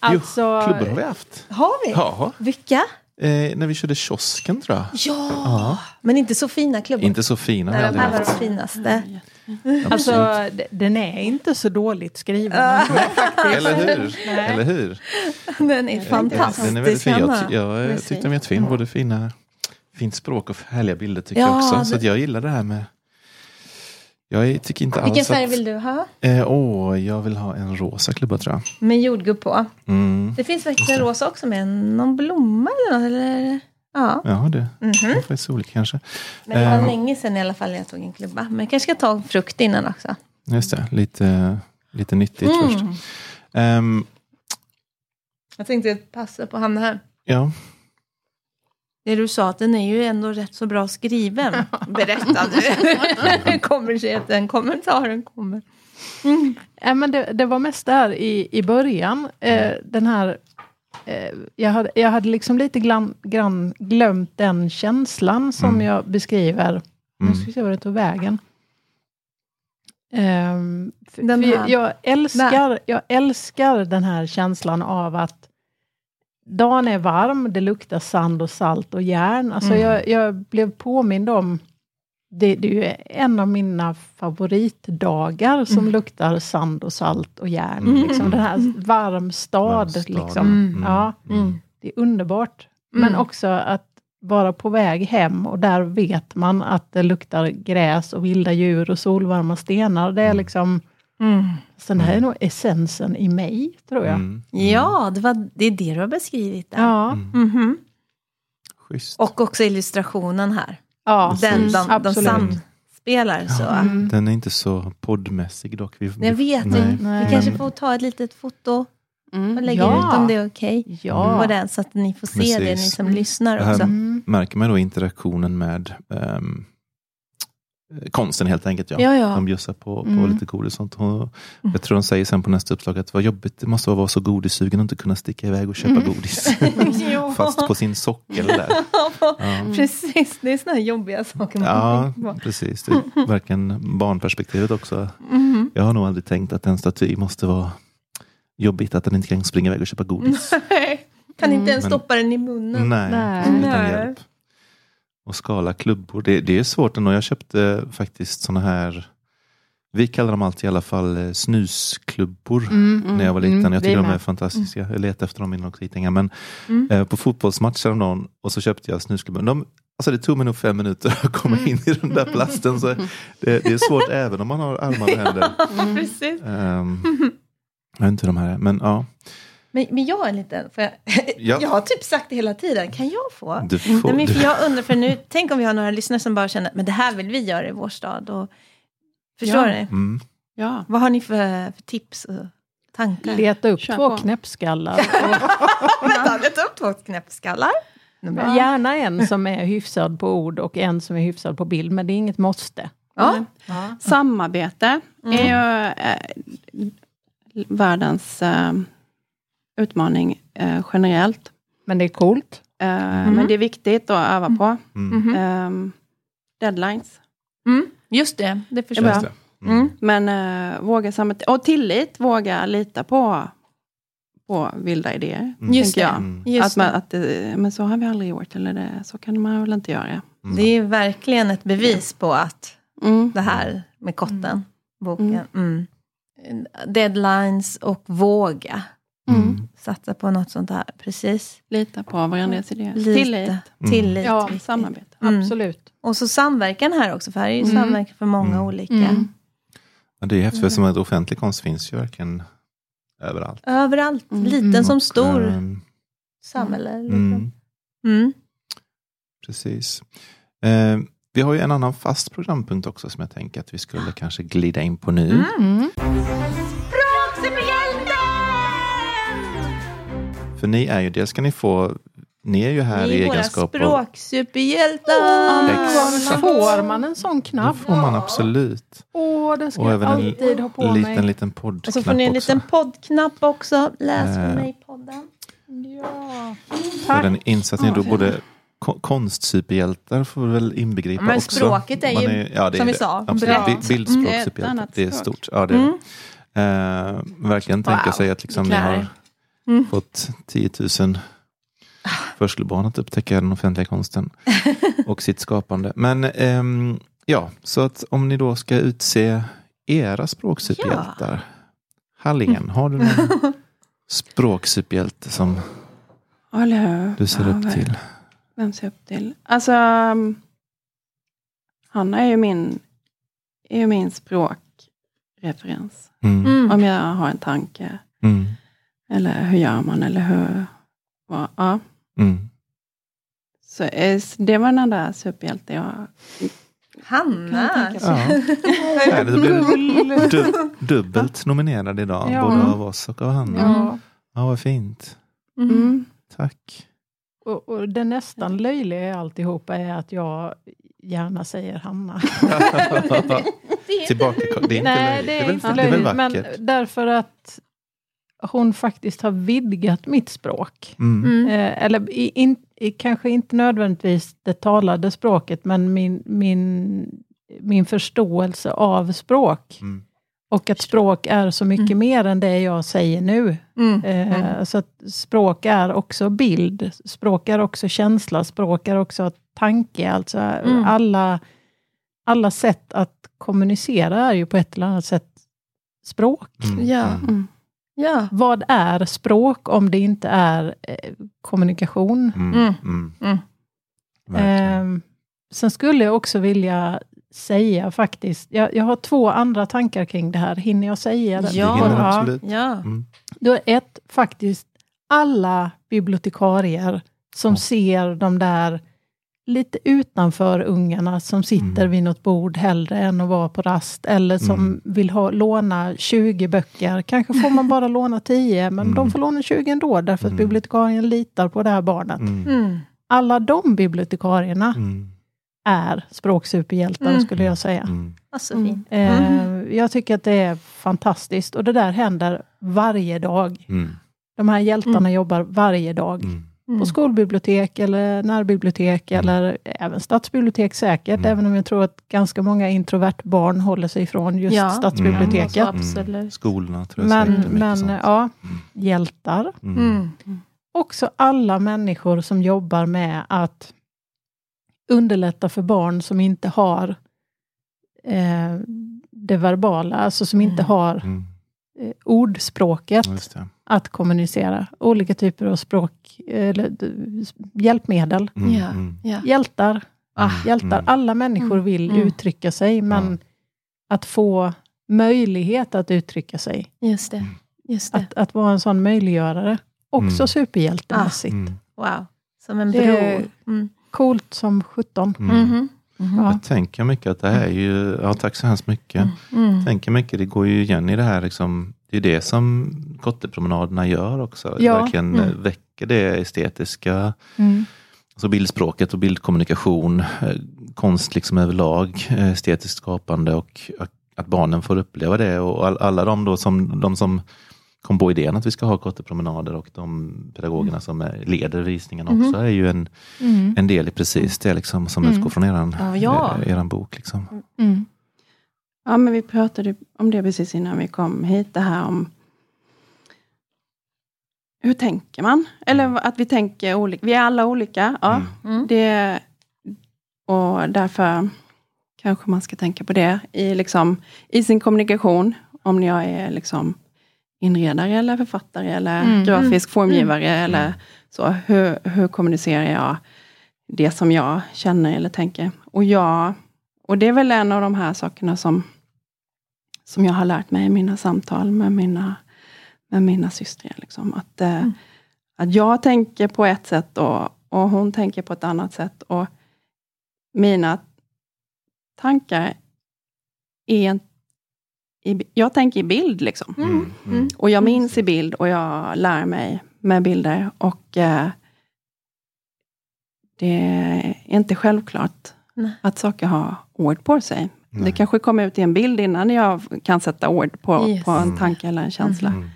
Alltså, klubbor har vi haft. Har vi? Ja, Vilka? eh, när vi körde kiosken tror jag. Ja, Ja. men inte så fina klubbor. Inte så fina Nej, de här var de finaste. Alltså, Absolut. d- den är inte så dåligt skriven. Eller hur? Nej. Eller hur? Den är fantastisk. Den är väldigt fin. Jag, jag tyckte fin. den var jättefin. Både fina, fint språk och härliga bilder tycker Ja, jag också. Så det- att jag gillar det här med... Jag tycker inte Vilken alls färg att... vill du ha? Eh, åh, jag vill ha en rosa klubba tror jag. Med jordgubb på. Mm. Det finns faktiskt en rosa också med någon blomma eller något. Eller? Ja, Ja, det Mhm. det är faktiskt olika kanske. men det var Eh. länge sedan i alla fall jag tog en klubba. Men jag kanske ska ta frukt innan också. Just det, lite, lite nyttigt Mm. först. Ehm, Jag tänkte passa på Hanna här. ja, Det du sa, att den är ju ändå rätt så bra skriven. Berätta nu. kommer sig att den kommentaren kommer. Ja, men det, det var mest där i, i början. Eh, den här, eh, jag, hade, jag hade liksom lite grann, grann glömt den känslan som Mm. jag beskriver. Nu mm. ska vi se vad det tog vägen. För, Den för här. jag, älskar, jag älskar den här känslan av att dagen är varm, det luktar sand och salt och järn. Alltså Mm. jag, jag blev påmind om det, det är ju en av mina favoritdagar som Mm. luktar sand och salt och järn. Mm. Liksom den här varm stad. Varm stad. Liksom. Mm. Ja, Mm. det det är underbart. Mm. Men också att vara på väg hem och där vet man att det luktar gräs och vilda djur och solvarma stenar. Det är Mm. så det här är nog essensen i mig, tror jag. Mm. Ja, det, var, det är det du har beskrivit där. Ja, Mm. Mhm. Schysst. Och också illustrationen här. ja Den, Precis. de, de samspelar så. Mm. Den är inte så poddmässig dock. Vi, Jag vet nej. inte. Nej. Vi kanske får ta ett litet foto och Mm. lägga Ja. ut om det är okej. ja. På den, så att ni får se det, ni Precis. som lyssnar här- också. Mm. Märker man då interaktionen med eh, konsten helt enkelt. Ja. Ja, ja. De bjussar på, på Mm. lite godis och sånt. Och jag tror de säger sen på nästa uppslag att vad jobbigt det måste vara att vara så godissugen och inte kunna sticka iväg och köpa Mm. godis. Fast på sin sockel där. Ja. Precis, det är såna här jobbiga saker man Ja, på. precis. Det är verkligen barnperspektivet också. Mhm. Jag har nog aldrig tänkt att en staty måste vara jobbigt att den inte kan springa iväg och köpa godis. Kan inte ens Men- stoppa den i munnen. Nej, Nej. utan Nej. hjälp. Och skala klubbor, det, det är svårt ändå. Jag köpte faktiskt såna här, vi kallar dem alltid i alla fall eh, snusklubbor. Mm. När jag var liten. Mm, jag tycker de är fantastiska. Jag letade efter dem innan skitänga. Men Mm. eh, på fotbollsmatch häromdagen och så köpte jag snusklubbor. De, alltså det tog mig nog fem minuter att komma in i den där plasten. Så det, det är svårt även om man har armar och händer. Precis. Ehm, jag vet inte hur de här är, men ja. Men, men jag har en liten, jag, Ja. jag har typ sagt det hela tiden, kan jag få? Du får, Nej, men för du, jag undrar, för nu, tänk om vi har några lyssnare som bara känner, men det här vill vi göra i vår stad. Och, förstår Ja. ni? mm. Ja. Vad har ni för, för tips och tankar? Leta upp Kör två på. knäppskallar. Och Vänta, leta upp två knäppskallar. Ett. gärna en som är hyfsad på ord och en som är hyfsad på bild, men det är inget måste. Ja. Ja. Samarbete Mm. är ju eh, världens eh, utmaning eh, generellt. Men det är coolt. Eh, Mm. Men det är viktigt att öva på. Mm. Eh, deadlines. Mm, just det, det förstår jag. Mm. Mm. Men eh, våga samarbeta. Och tillit, våga lita på, på vilda idéer. Mm. Just det. jag. Mm. Just Att man, att det, men så har vi aldrig gjort, eller det, så kan man väl inte göra. Mm. det är verkligen ett bevis på att Mm. det här med kotten, boken. Mm. Deadlines och våga Mm. satsa på något sånt här. Precis. Lita på varandras idéer. Tillit, Mm. Tillit. Ja, samarbete. Mm. Absolut. Och så samverkan här också, för här är ju Mm. samverkan för många Mm. olika. Mm. Ja, det är häftigt, för som att offentlig konst finns ju verkligen överallt. Överallt, Mm. liten Mm. som stor, Ehm, samhälle. Liksom. mm, Mm. precis. Eh, vi har ju en annan fast programpunkt också som jag tänker att vi skulle kanske glida in på nu. För ni är ju, dels ska ni få, ni är ju här Ni i är våra egenskap av... språksuperhjältar! Exakt. Får man en sån Det knapp? får man absolut. Åh, det ska Och jag även en alltid ha på liten, mig. liten poddknapp Och så får ni en liten också. poddknapp också. Läs för Eh. mig-podden. Ja. Och den insatsen är då Ja, både ko- konstsuperhjältar får vi väl inbegripa Men också. språket är ju, ja, det är som vi det. sa, Absolut. brett. Bi- Bildspråkssuperhjältar, Mm. Det är det är stort. Ja, det är Mm. det. Eh, verkligen tänka Wow, sig att liksom ni det har. Mm. fått 10 000 förskolebarn att upptäcka den offentliga konsten och sitt skapande. Men ehm, ja, så att om ni då ska utse era språksuperhjältar. Halligen, har du någon språksuperhjälte som du ser Ja, upp till? Vem ser jag upp till? Alltså, um, Hanna är ju min, är ju min språkreferens. Mm. Mm. Om jag har en tanke. Mm. Eller hur gör man? Eller hur... vad- Ja. Mm. Så eh, det var den enda superhjälte jag Hanna! Ja. Nej, det blir du, dubbelt nominerad idag, Ja. både av oss och av Hanna. Ja. Ja, vad fint. Mm. Mm. Tack. Och, och det nästan löjliga i alltihopa är att jag gärna säger Hanna. Tillbaka, det är inte Nej, löjligt. det är väl, inte det är väl löjligt, men vackert? därför att hon faktiskt har vidgat mitt språk. Mm. Mm. Eh, eller i, in, i, kanske inte nödvändigtvis det talade språket, men min, min, min förståelse av språk. Mm. Och att språk är så mycket Mm. mer än det jag säger nu. Mm. Eh, Mm. Så att språk är också bild, språk är också känsla, språk är också tanke. Alltså Mm. alla, alla sätt att kommunicera är ju på ett eller annat sätt språk. Mm. Ja. Mm. Ja. Vad är språk om det inte är eh, kommunikation. Mm. Mm. Mm. Mm. Eh, sen skulle jag också vilja säga faktiskt, jag, jag har två andra tankar kring det här. Hinner jag säga det? Ja. Det absolut. Ja. Mm. Då är ett, faktiskt alla bibliotekarier som Ja. ser de där lite utanför ungarna som sitter Mm. vid något bord hellre än att vara på rast. Eller som Mm. vill ha, låna 20 böcker. Kanske får man bara låna 10, men Mm. de får låna 20 ändå, därför att Mm. bibliotekarien litar på det här barnet. Mm. Mm. Alla de bibliotekarierna Mm. är språksuperhjältar, Mm. skulle jag säga. Mm. Ja, så Mm. fint. Eh, Jag tycker att det är fantastiskt och det där händer varje dag. Mm. De här hjältarna Mm. jobbar varje dag. Mm. Mm. På skolbibliotek eller närbibliotek Mm. eller även stadsbibliotek säkert, Mm. även om jag tror att ganska många introvert barn håller sig ifrån just Ja. stadsbiblioteket. Mm. Absolut. Skolorna tror jag Men, men sånt. ja, Mm. hjältar. Mm. Mm. Också alla människor som jobbar med att underlätta för barn som inte har eh, det verbala, alltså som inte Mm. har Mm. eh, ordspråket Just det. att kommunicera. Olika typer av språk, eller hjälpmedel. Mm. Ja. Mm. Ja. Hjältar, Ah. hjältar. Mm. Alla människor Mm. vill Mm. uttrycka sig, men att få möjlighet att uttrycka sig, Just det. Just det. att, att vara en sån möjliggörare, också Mm. superhjältemässigt. Mm. Wow. Som en Det bro. är- Mm. Coolt som sjutton. Mm. Ja. Jag tänker mycket att det här är ju, ja tack så hemskt mycket. Mm. tänker mycket, det går ju igen i det här, liksom, det är det som kottepromenaderna gör också. Ja. Verkligen Mm. väcker det estetiska, Mm. alltså bildspråket och bildkommunikation, eh, konst liksom överlag, eh, estetiskt skapande och att- barnen får uppleva det. Och all, alla de, då som, de som kom på idén att vi ska ha kottepromenader och de pedagogerna som är, leder visningen också Mhm. är ju en, Mm. en del i precis det liksom, som Mm. utgår från eran, Ja, ja. eh, bok. Liksom. Mm. Ja, men vi pratade om det precis innan vi kom hit. Det här om hur tänker man? Eller att vi tänker olika. Vi är alla olika. Ja, Mm. Mm. det, och därför kanske man ska tänka på det i, liksom, i sin kommunikation. Om jag är liksom inredare eller författare eller Mm. grafisk formgivare. Mm. Eller så. Hur, hur kommunicerar jag det som jag känner eller tänker? Och, jag, och det är väl en av de här sakerna som, som jag har lärt mig i mina samtal med mina, med mina systrar. Liksom. Att, eh, Mm. att jag tänker på ett sätt och, och hon tänker på ett annat sätt. Och mina tankar är en, i, jag tänker i bild liksom. Mm. Mm. Och jag minns i bild och jag lär mig med bilder. Och eh, det är inte självklart Nej. att saker har ord på sig. Nej. Det kanske kommer ut i en bild innan jag kan sätta ord på, Yes. på en Mm. tanke eller en känsla. Mm.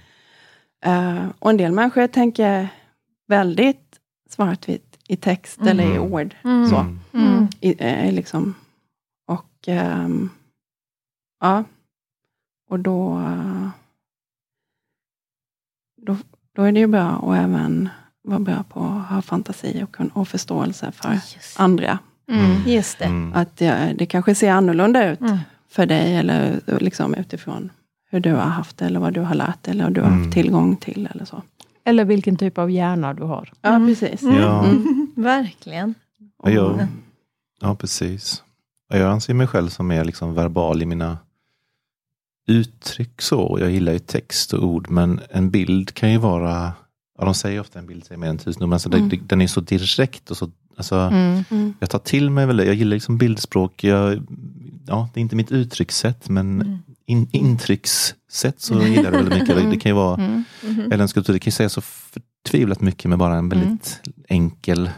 Eh, och en del människor tänker väldigt svartvitt i text Mm. eller i ord. Mm. Så. Mm. Mm. I, eh, liksom. Och ehm, ja, och då, då, då är det ju bra att även vara bra på att ha fantasi och, och förståelse för Just, andra. Mm. Just det. Mm. Att det, det kanske ser annorlunda ut Mm. för dig eller liksom utifrån hur du har haft det eller vad du har lärt eller vad du har Mm. haft tillgång till eller så. Eller vilken typ av hjärna du har. Ja, Mm. precis. Mm. Ja. Mm. Verkligen. Ja, jag, Mm. ja, precis. Ja, Jag anser mig själv som mer liksom verbal i mina uttryck. så. Jag gillar ju text och ord, men en bild kan ju vara, ja, de säger ofta en bild säger mer än tusen ord, men alltså Mm. det, den är så direkt och så, alltså, Mm. Mm. jag tar till mig väl det. Jag gillar liksom bildspråk. Jag, ja, det är inte mitt uttryckssätt, men Mm. in, intryckssätt så gillar jag det väldigt mycket. Det, kan ju vara, Mm. Mhm. eller en skulptur, det kan ju säga så förtvivlat mycket med bara en väldigt enkel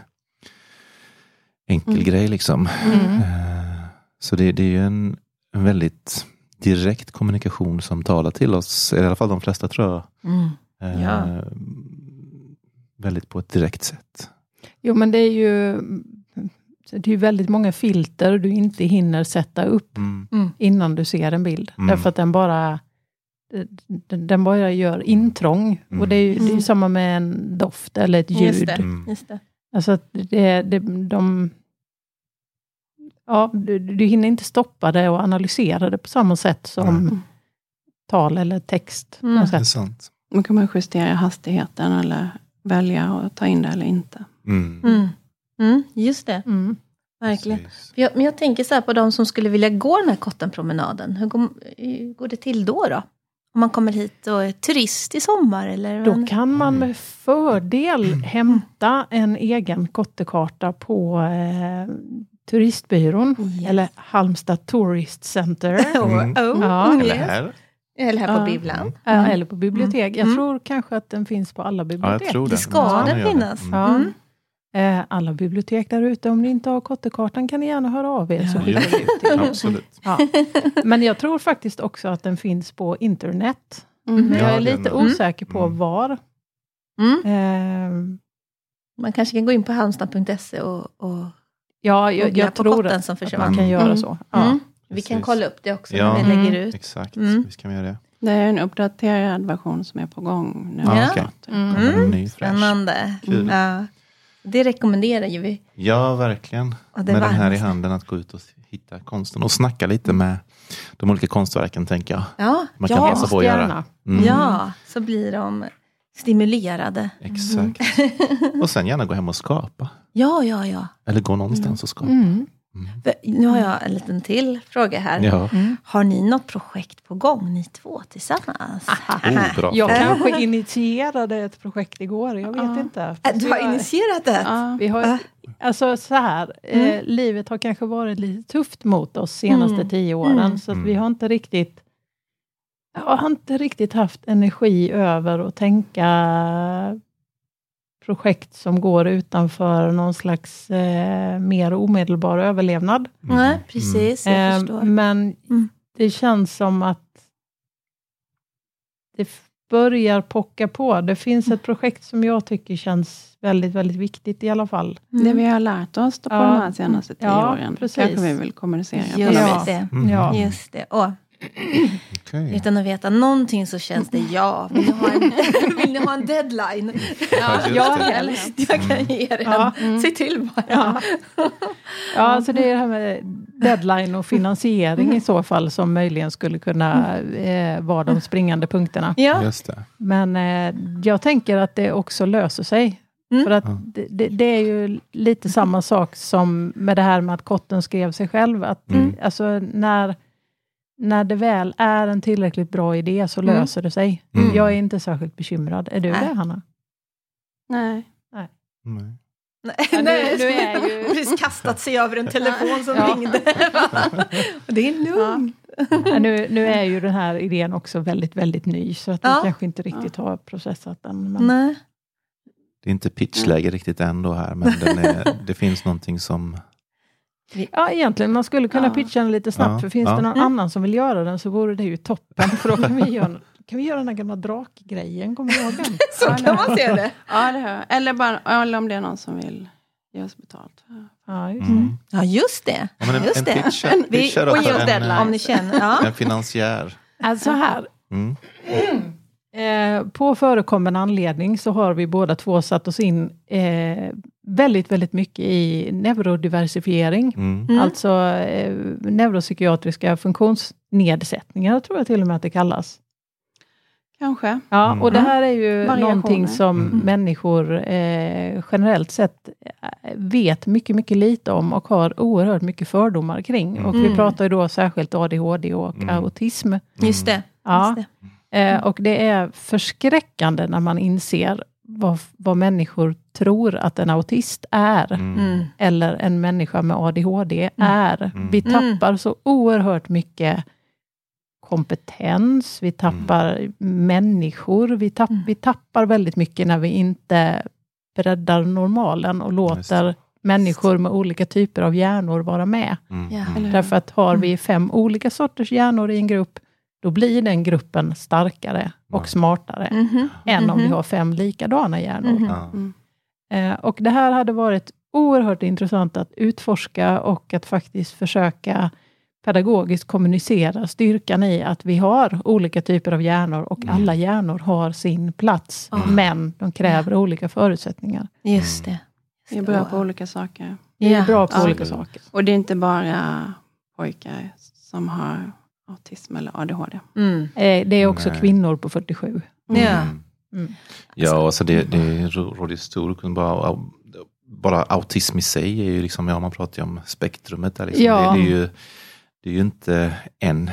enkel Mm. grej liksom. Mm. Eh, Så det, det är ju en, en väldigt direkt kommunikation som talar till oss, i alla fall de flesta tror jag. Mm. Eh, Ja. Väldigt på ett direkt sätt. Jo, men det är ju det är ju väldigt många filter du inte hinner sätta upp Mm. innan du ser en bild. Mm. Därför att den bara den, bara gör intrång. Mm. Och det är ju det är Mm. samma med en doft eller ett ljud. Just det. Mm. Just det. Alltså att det, det, de... Ja, du, du hinner inte stoppa det och analysera det på samma sätt som Mm. tal eller text. Mm. Det är sant. Då kan man justera hastigheten eller välja att ta in det eller inte. Mm. Mm. Mm, just det, Mm. verkligen. Jag, men jag tänker så här på de som skulle vilja gå den här Kottenpromenaden. Hur går, hur går det till då? då? Om man kommer hit och är turist i sommar? Eller Då kan man med fördel hämta en egen kottekarta på eh, turistbyrån. Yes. Eller Halmstad Tourist Center. Mm. Oh, Ja. Eller yes. här. Eller här på Ja. bibblan. Ja, Eller på bibliotek. Jag Mm. tror kanske att den finns på alla Ja, bibliotek. jag tror det. Det ska Ja, den finnas. Mm. Ja. Mm. Eh, alla bibliotek där ute, om ni inte har kottekartan kan ni gärna höra av er. Så Ja. Absolut. Ja. Men jag tror faktiskt också att den finns på internet. Mm. Men Ja, jag är lite den. osäker på Mm. var. Mm. Eh, Man kanske kan gå in på halmstad.se och, och ja, jag, jag tror att, som att försvann. man kan göra Mm. så. Ja. Mm. Vi kan kolla upp det också Ja. när vi lägger Mm. ut. Exakt, Mm. visst kan vi göra det. Det är en uppdaterad version som är på gång nu. Ja, Ja. okej. Mm. En ny. Spännande. Kul. Ja. Det rekommenderar ju vi. Ja, verkligen. Med den här i handen att gå ut och hitta konsten och snacka lite med de olika konstverken tänker jag. Ja, Man kan ja, passa på att göra. Mm. ja, så blir de stimulerade. Exakt. Och sen gärna gå hem och skapa. Ja, ja, ja. Eller gå någonstans och skapa. Mm. Mm. Nu har jag en liten till fråga här. Ja. Mm. Har ni något projekt på gång, ni två tillsammans? Oh, bra. Jag kanske initierade ett projekt igår, jag vet Ja. inte. Äh, Du har initierat det? Ja. Vi har, Ah. alltså så här, eh, Mm. livet har kanske varit lite tufft mot oss senaste Mm. tio åren, Mm. så att Mm. vi har inte riktigt jag har inte riktigt haft energi över att tänka projekt som går utanför någon slags eh, mer omedelbar överlevnad. Mm. Nej, precis. Jag Eh, förstår. men Mm. det känns som att det börjar pocka på. Det finns ett projekt som jag tycker känns väldigt, väldigt viktigt i alla fall. Mm. Det vi har lärt oss då på Ja. de här senaste tio Ja, åren, precis. kanske vi vill kommunicera på Just vis. det. Mm. Ja. Just det. Åh, Okej. utan att veta någonting så känns det ja. Vill ni ha en, vill ni ha en deadline? Ja, ja, helst. Jag kan ge er en. Ja. Mm. Se till bara. Ja. Ja, så det är det här med deadline och finansiering i så fall som möjligen skulle kunna eh, vara de springande punkterna. Ja. Just det. Men eh, jag tänker att det också löser sig. Mm. För att det, det är ju lite samma sak som med det här med att kotten skrev sig själv. Att, Mm. alltså, när, när det väl är en tillräckligt bra idé så Mm. löser det sig. Mm. Jag är inte särskilt bekymrad. Är du Nej. det, Hanna? Nej. Nej. Nej, Ja, nu- nu är ju- precis kastat sig över en telefon som Ja. ringde. Det är lugnt. Ja, nu, nu är ju den här idén också väldigt, väldigt ny, så att Ja. vi kanske inte riktigt har processat den. Men, Nej. Det är inte pitchläge riktigt ändå här, men den är, det finns någonting som... Ja, egentligen, man skulle kunna Ja. pitcha den lite snabbt, Ja, för finns ja. det någon Mm. annan som vill göra den så vore det ju toppen, för då kan vi göra, kan vi göra den här gamla drakgrejen, kommer du ihåg den? Så kan man se det. Ja, det hör. Eller, bara, eller om det är någon som vill ge oss betalt. Ja, just. Mm. Ja, just det. Ja, men en, Just en det. pitcher, Vi- pitcher och en, deadline. eh, Om ni känner. Ja. en finansiär. Alltså här, Mm. Eh, på förekommande anledning så har vi båda två satt oss in eh, väldigt, väldigt mycket i neurodiversifiering. Mm. Mm. Alltså eh, neuropsykiatriska funktionsnedsättningar, tror jag till och med att det kallas. Kanske. Ja, Mm. och det här är ju någonting som Mm. människor eh, generellt sett eh, vet mycket, mycket lite om och har oerhört mycket fördomar kring. Och vi Mm. pratar ju då särskilt ADHD och Mm. autism. Just det. Ja. Just det. Eh, och det är förskräckande när man inser vad, vad människor tror att en autist är, Mm. Mm. eller en människa med ADHD är. Mm. Vi tappar så oerhört mycket kompetens, vi tappar människor, vi, tapp, Mm. vi tappar väldigt mycket när vi inte breddar normalen och låter människor med olika typer av hjärnor vara med. Mm. Ja. Mm. Därför att har vi fem olika sorters hjärnor i en grupp, då blir den gruppen starkare och Ja. smartare Mhm. än om vi Mhm. har fem likadana hjärnor. Mhm. Mm. Eh, och det här hade varit oerhört intressant att utforska och att faktiskt försöka pedagogiskt kommunicera styrkan i att vi har olika typer av hjärnor och Mm. alla hjärnor har sin plats, Ja. men de kräver olika förutsättningar. Just det. Vi är bra på olika saker. Vi är Ja. bra på Ja. olika saker. Och det är inte bara pojkar som har autism eller ADHD. Mm. Eh, det är också Nej. kvinnor på 47. Ja. Mm. Mm. Ja, alltså det, det råder stor kunskap. Bara, bara autism i sig är ju liksom, ja man pratar ju om spektrumet där. Liksom. Ja. Det, det, är ju, det är ju inte en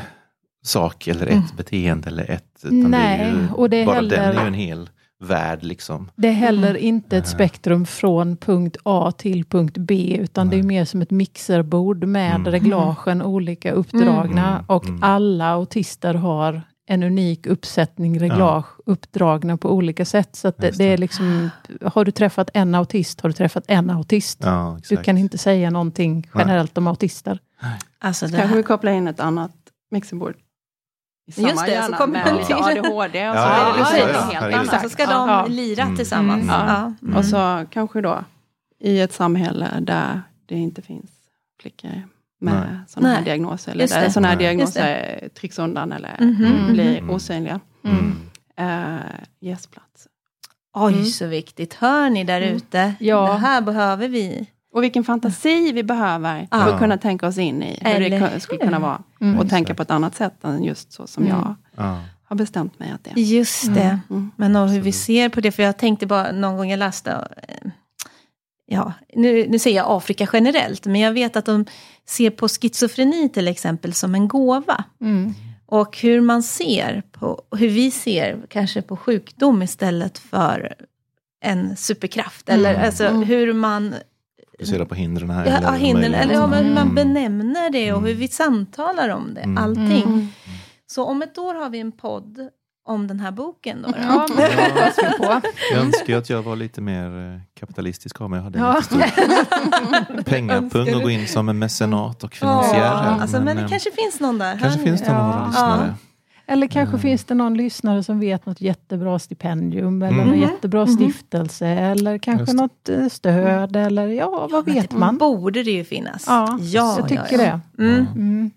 sak eller ett Mm. beteende eller ett. Utan Nej, det är ju, och det är bara heller- den är ju en hel värld liksom. Det är heller inte ett spektrum från punkt A till punkt B, utan det är Nej. mer som ett mixerbord med Mm. reglagen olika uppdragna Mm. och Mm. alla autister har en unik uppsättning reglage uppdragna på olika sätt. Så att det, det det. är liksom, har du träffat en autist, har du träffat en autist. Ja, Du kan inte säga någonting generellt om autister. Alltså det Kanske vi kopplar in ett annat mixerbord. I Just samma det, så hjärna kommer med lite ADHD och så Ja, är det ja, ja, helt. Ja, annat. så ska de Ja. lira Mm. tillsammans. Mm. Ja. Mm. Och så kanske då i ett samhälle där det inte finns flickor med sådana här diagnoser. Eller Just där sådana här diagnoser trycks undan eller Mhm. blir Mm. osynliga. Mm. Uh, ges plats. Oj, Mm. så viktigt. Hör ni där Mm. ute? Ja. Det här behöver vi. Och vilken fantasi vi behöver för Ja. att kunna tänka oss in i hur Eller det ku- skulle kunna vara. Mm. Och tänka på ett annat sätt än just så som Mm. jag Ja. har bestämt mig att det är. Just det. Mm. Men och hur vi ser på det, för jag tänkte bara någon gång jag läste, eh, ja, nu, nu säger jag Afrika generellt, men jag vet att de ser på schizofreni till exempel som en gåva. Mm. Och hur man ser på, hur vi ser kanske på sjukdom istället för en superkraft. Eller Mm. alltså Mm. hur man Fokusera på hindren här. Ja, eller ja, hindren, eller ja, men hur man Mm. benämner det och Mm. hur vi samtalar om det. Mm. Allting. Mm. Så om ett år har vi en podd om den här boken. Då, då. Ja, men vi på. Jag önskar att jag var lite mer eh, kapitalistisk av mig. Jag hade Ja. stor pengapung och gå in som en mecenat och finansiär. Ja, här, alltså, men det eh, kanske finns någon där. kanske finns det Ja. lyssnare. Eller kanske Mm. finns det någon lyssnare som vet något jättebra stipendium eller Mm. någon Mhm. jättebra Mhm. stiftelse eller kanske något eh, stöd eller ja, vad vet man? Borde det ju finnas. Ja, ja jag tycker ja, ja. det. Mm. Mm.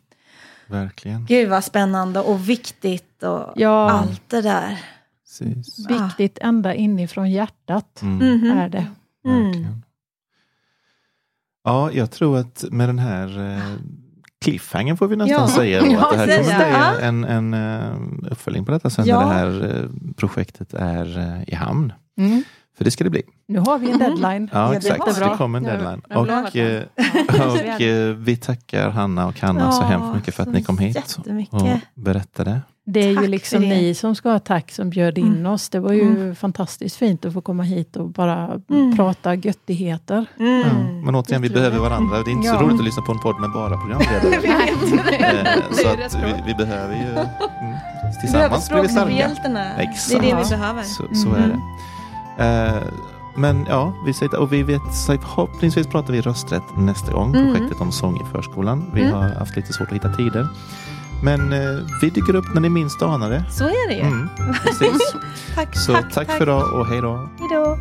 Verkligen. Gud vad spännande och viktigt och Ja, allt det där. Precis. viktigt ända inifrån hjärtat Mm. Mhm. är det. Mm. Ja, jag tror att med den här cliffhangern får vi nästan Ja. säga då, att det här kommer bli en, en eh, uppföljning på detta sen när det här eh, projektet är eh, i hamn. Mm. För det ska det bli. Nu har vi en deadline. Ja, exakt. jättebra. Det kommer en deadline. Och, eh, och eh, vi tackar Hanna och Hanna så Ja, hemskt mycket för att så ni kom hit och berättade. Det är Tack ju liksom ni som ska ha tack som bjöd in Mm. oss. Det var ju Mm. fantastiskt fint att få komma hit och bara Mm. prata göttigheter. Mm. Ja. Men återigen, vi behöver varandra. Det är inte så Ja. roligt att lyssna på en podd med bara programledare. Eh, så att vi, vi behöver ju mm, Vi behöver tillsammans blir vi starka. Det är det vi behöver. Så, så är Mm. det. Eh, men ja, vi säger, och vi vet, förhoppningsvis pratar vi rösträtt nästa gång. Mm. Projektet om sång i förskolan. Vi mm. har haft lite svårt att hitta tider. Men eh, vi dyker upp när ni minst anar det. Så är det ju. Mm, precis. tack, Så tack, tack för idag och hej då. Hej då.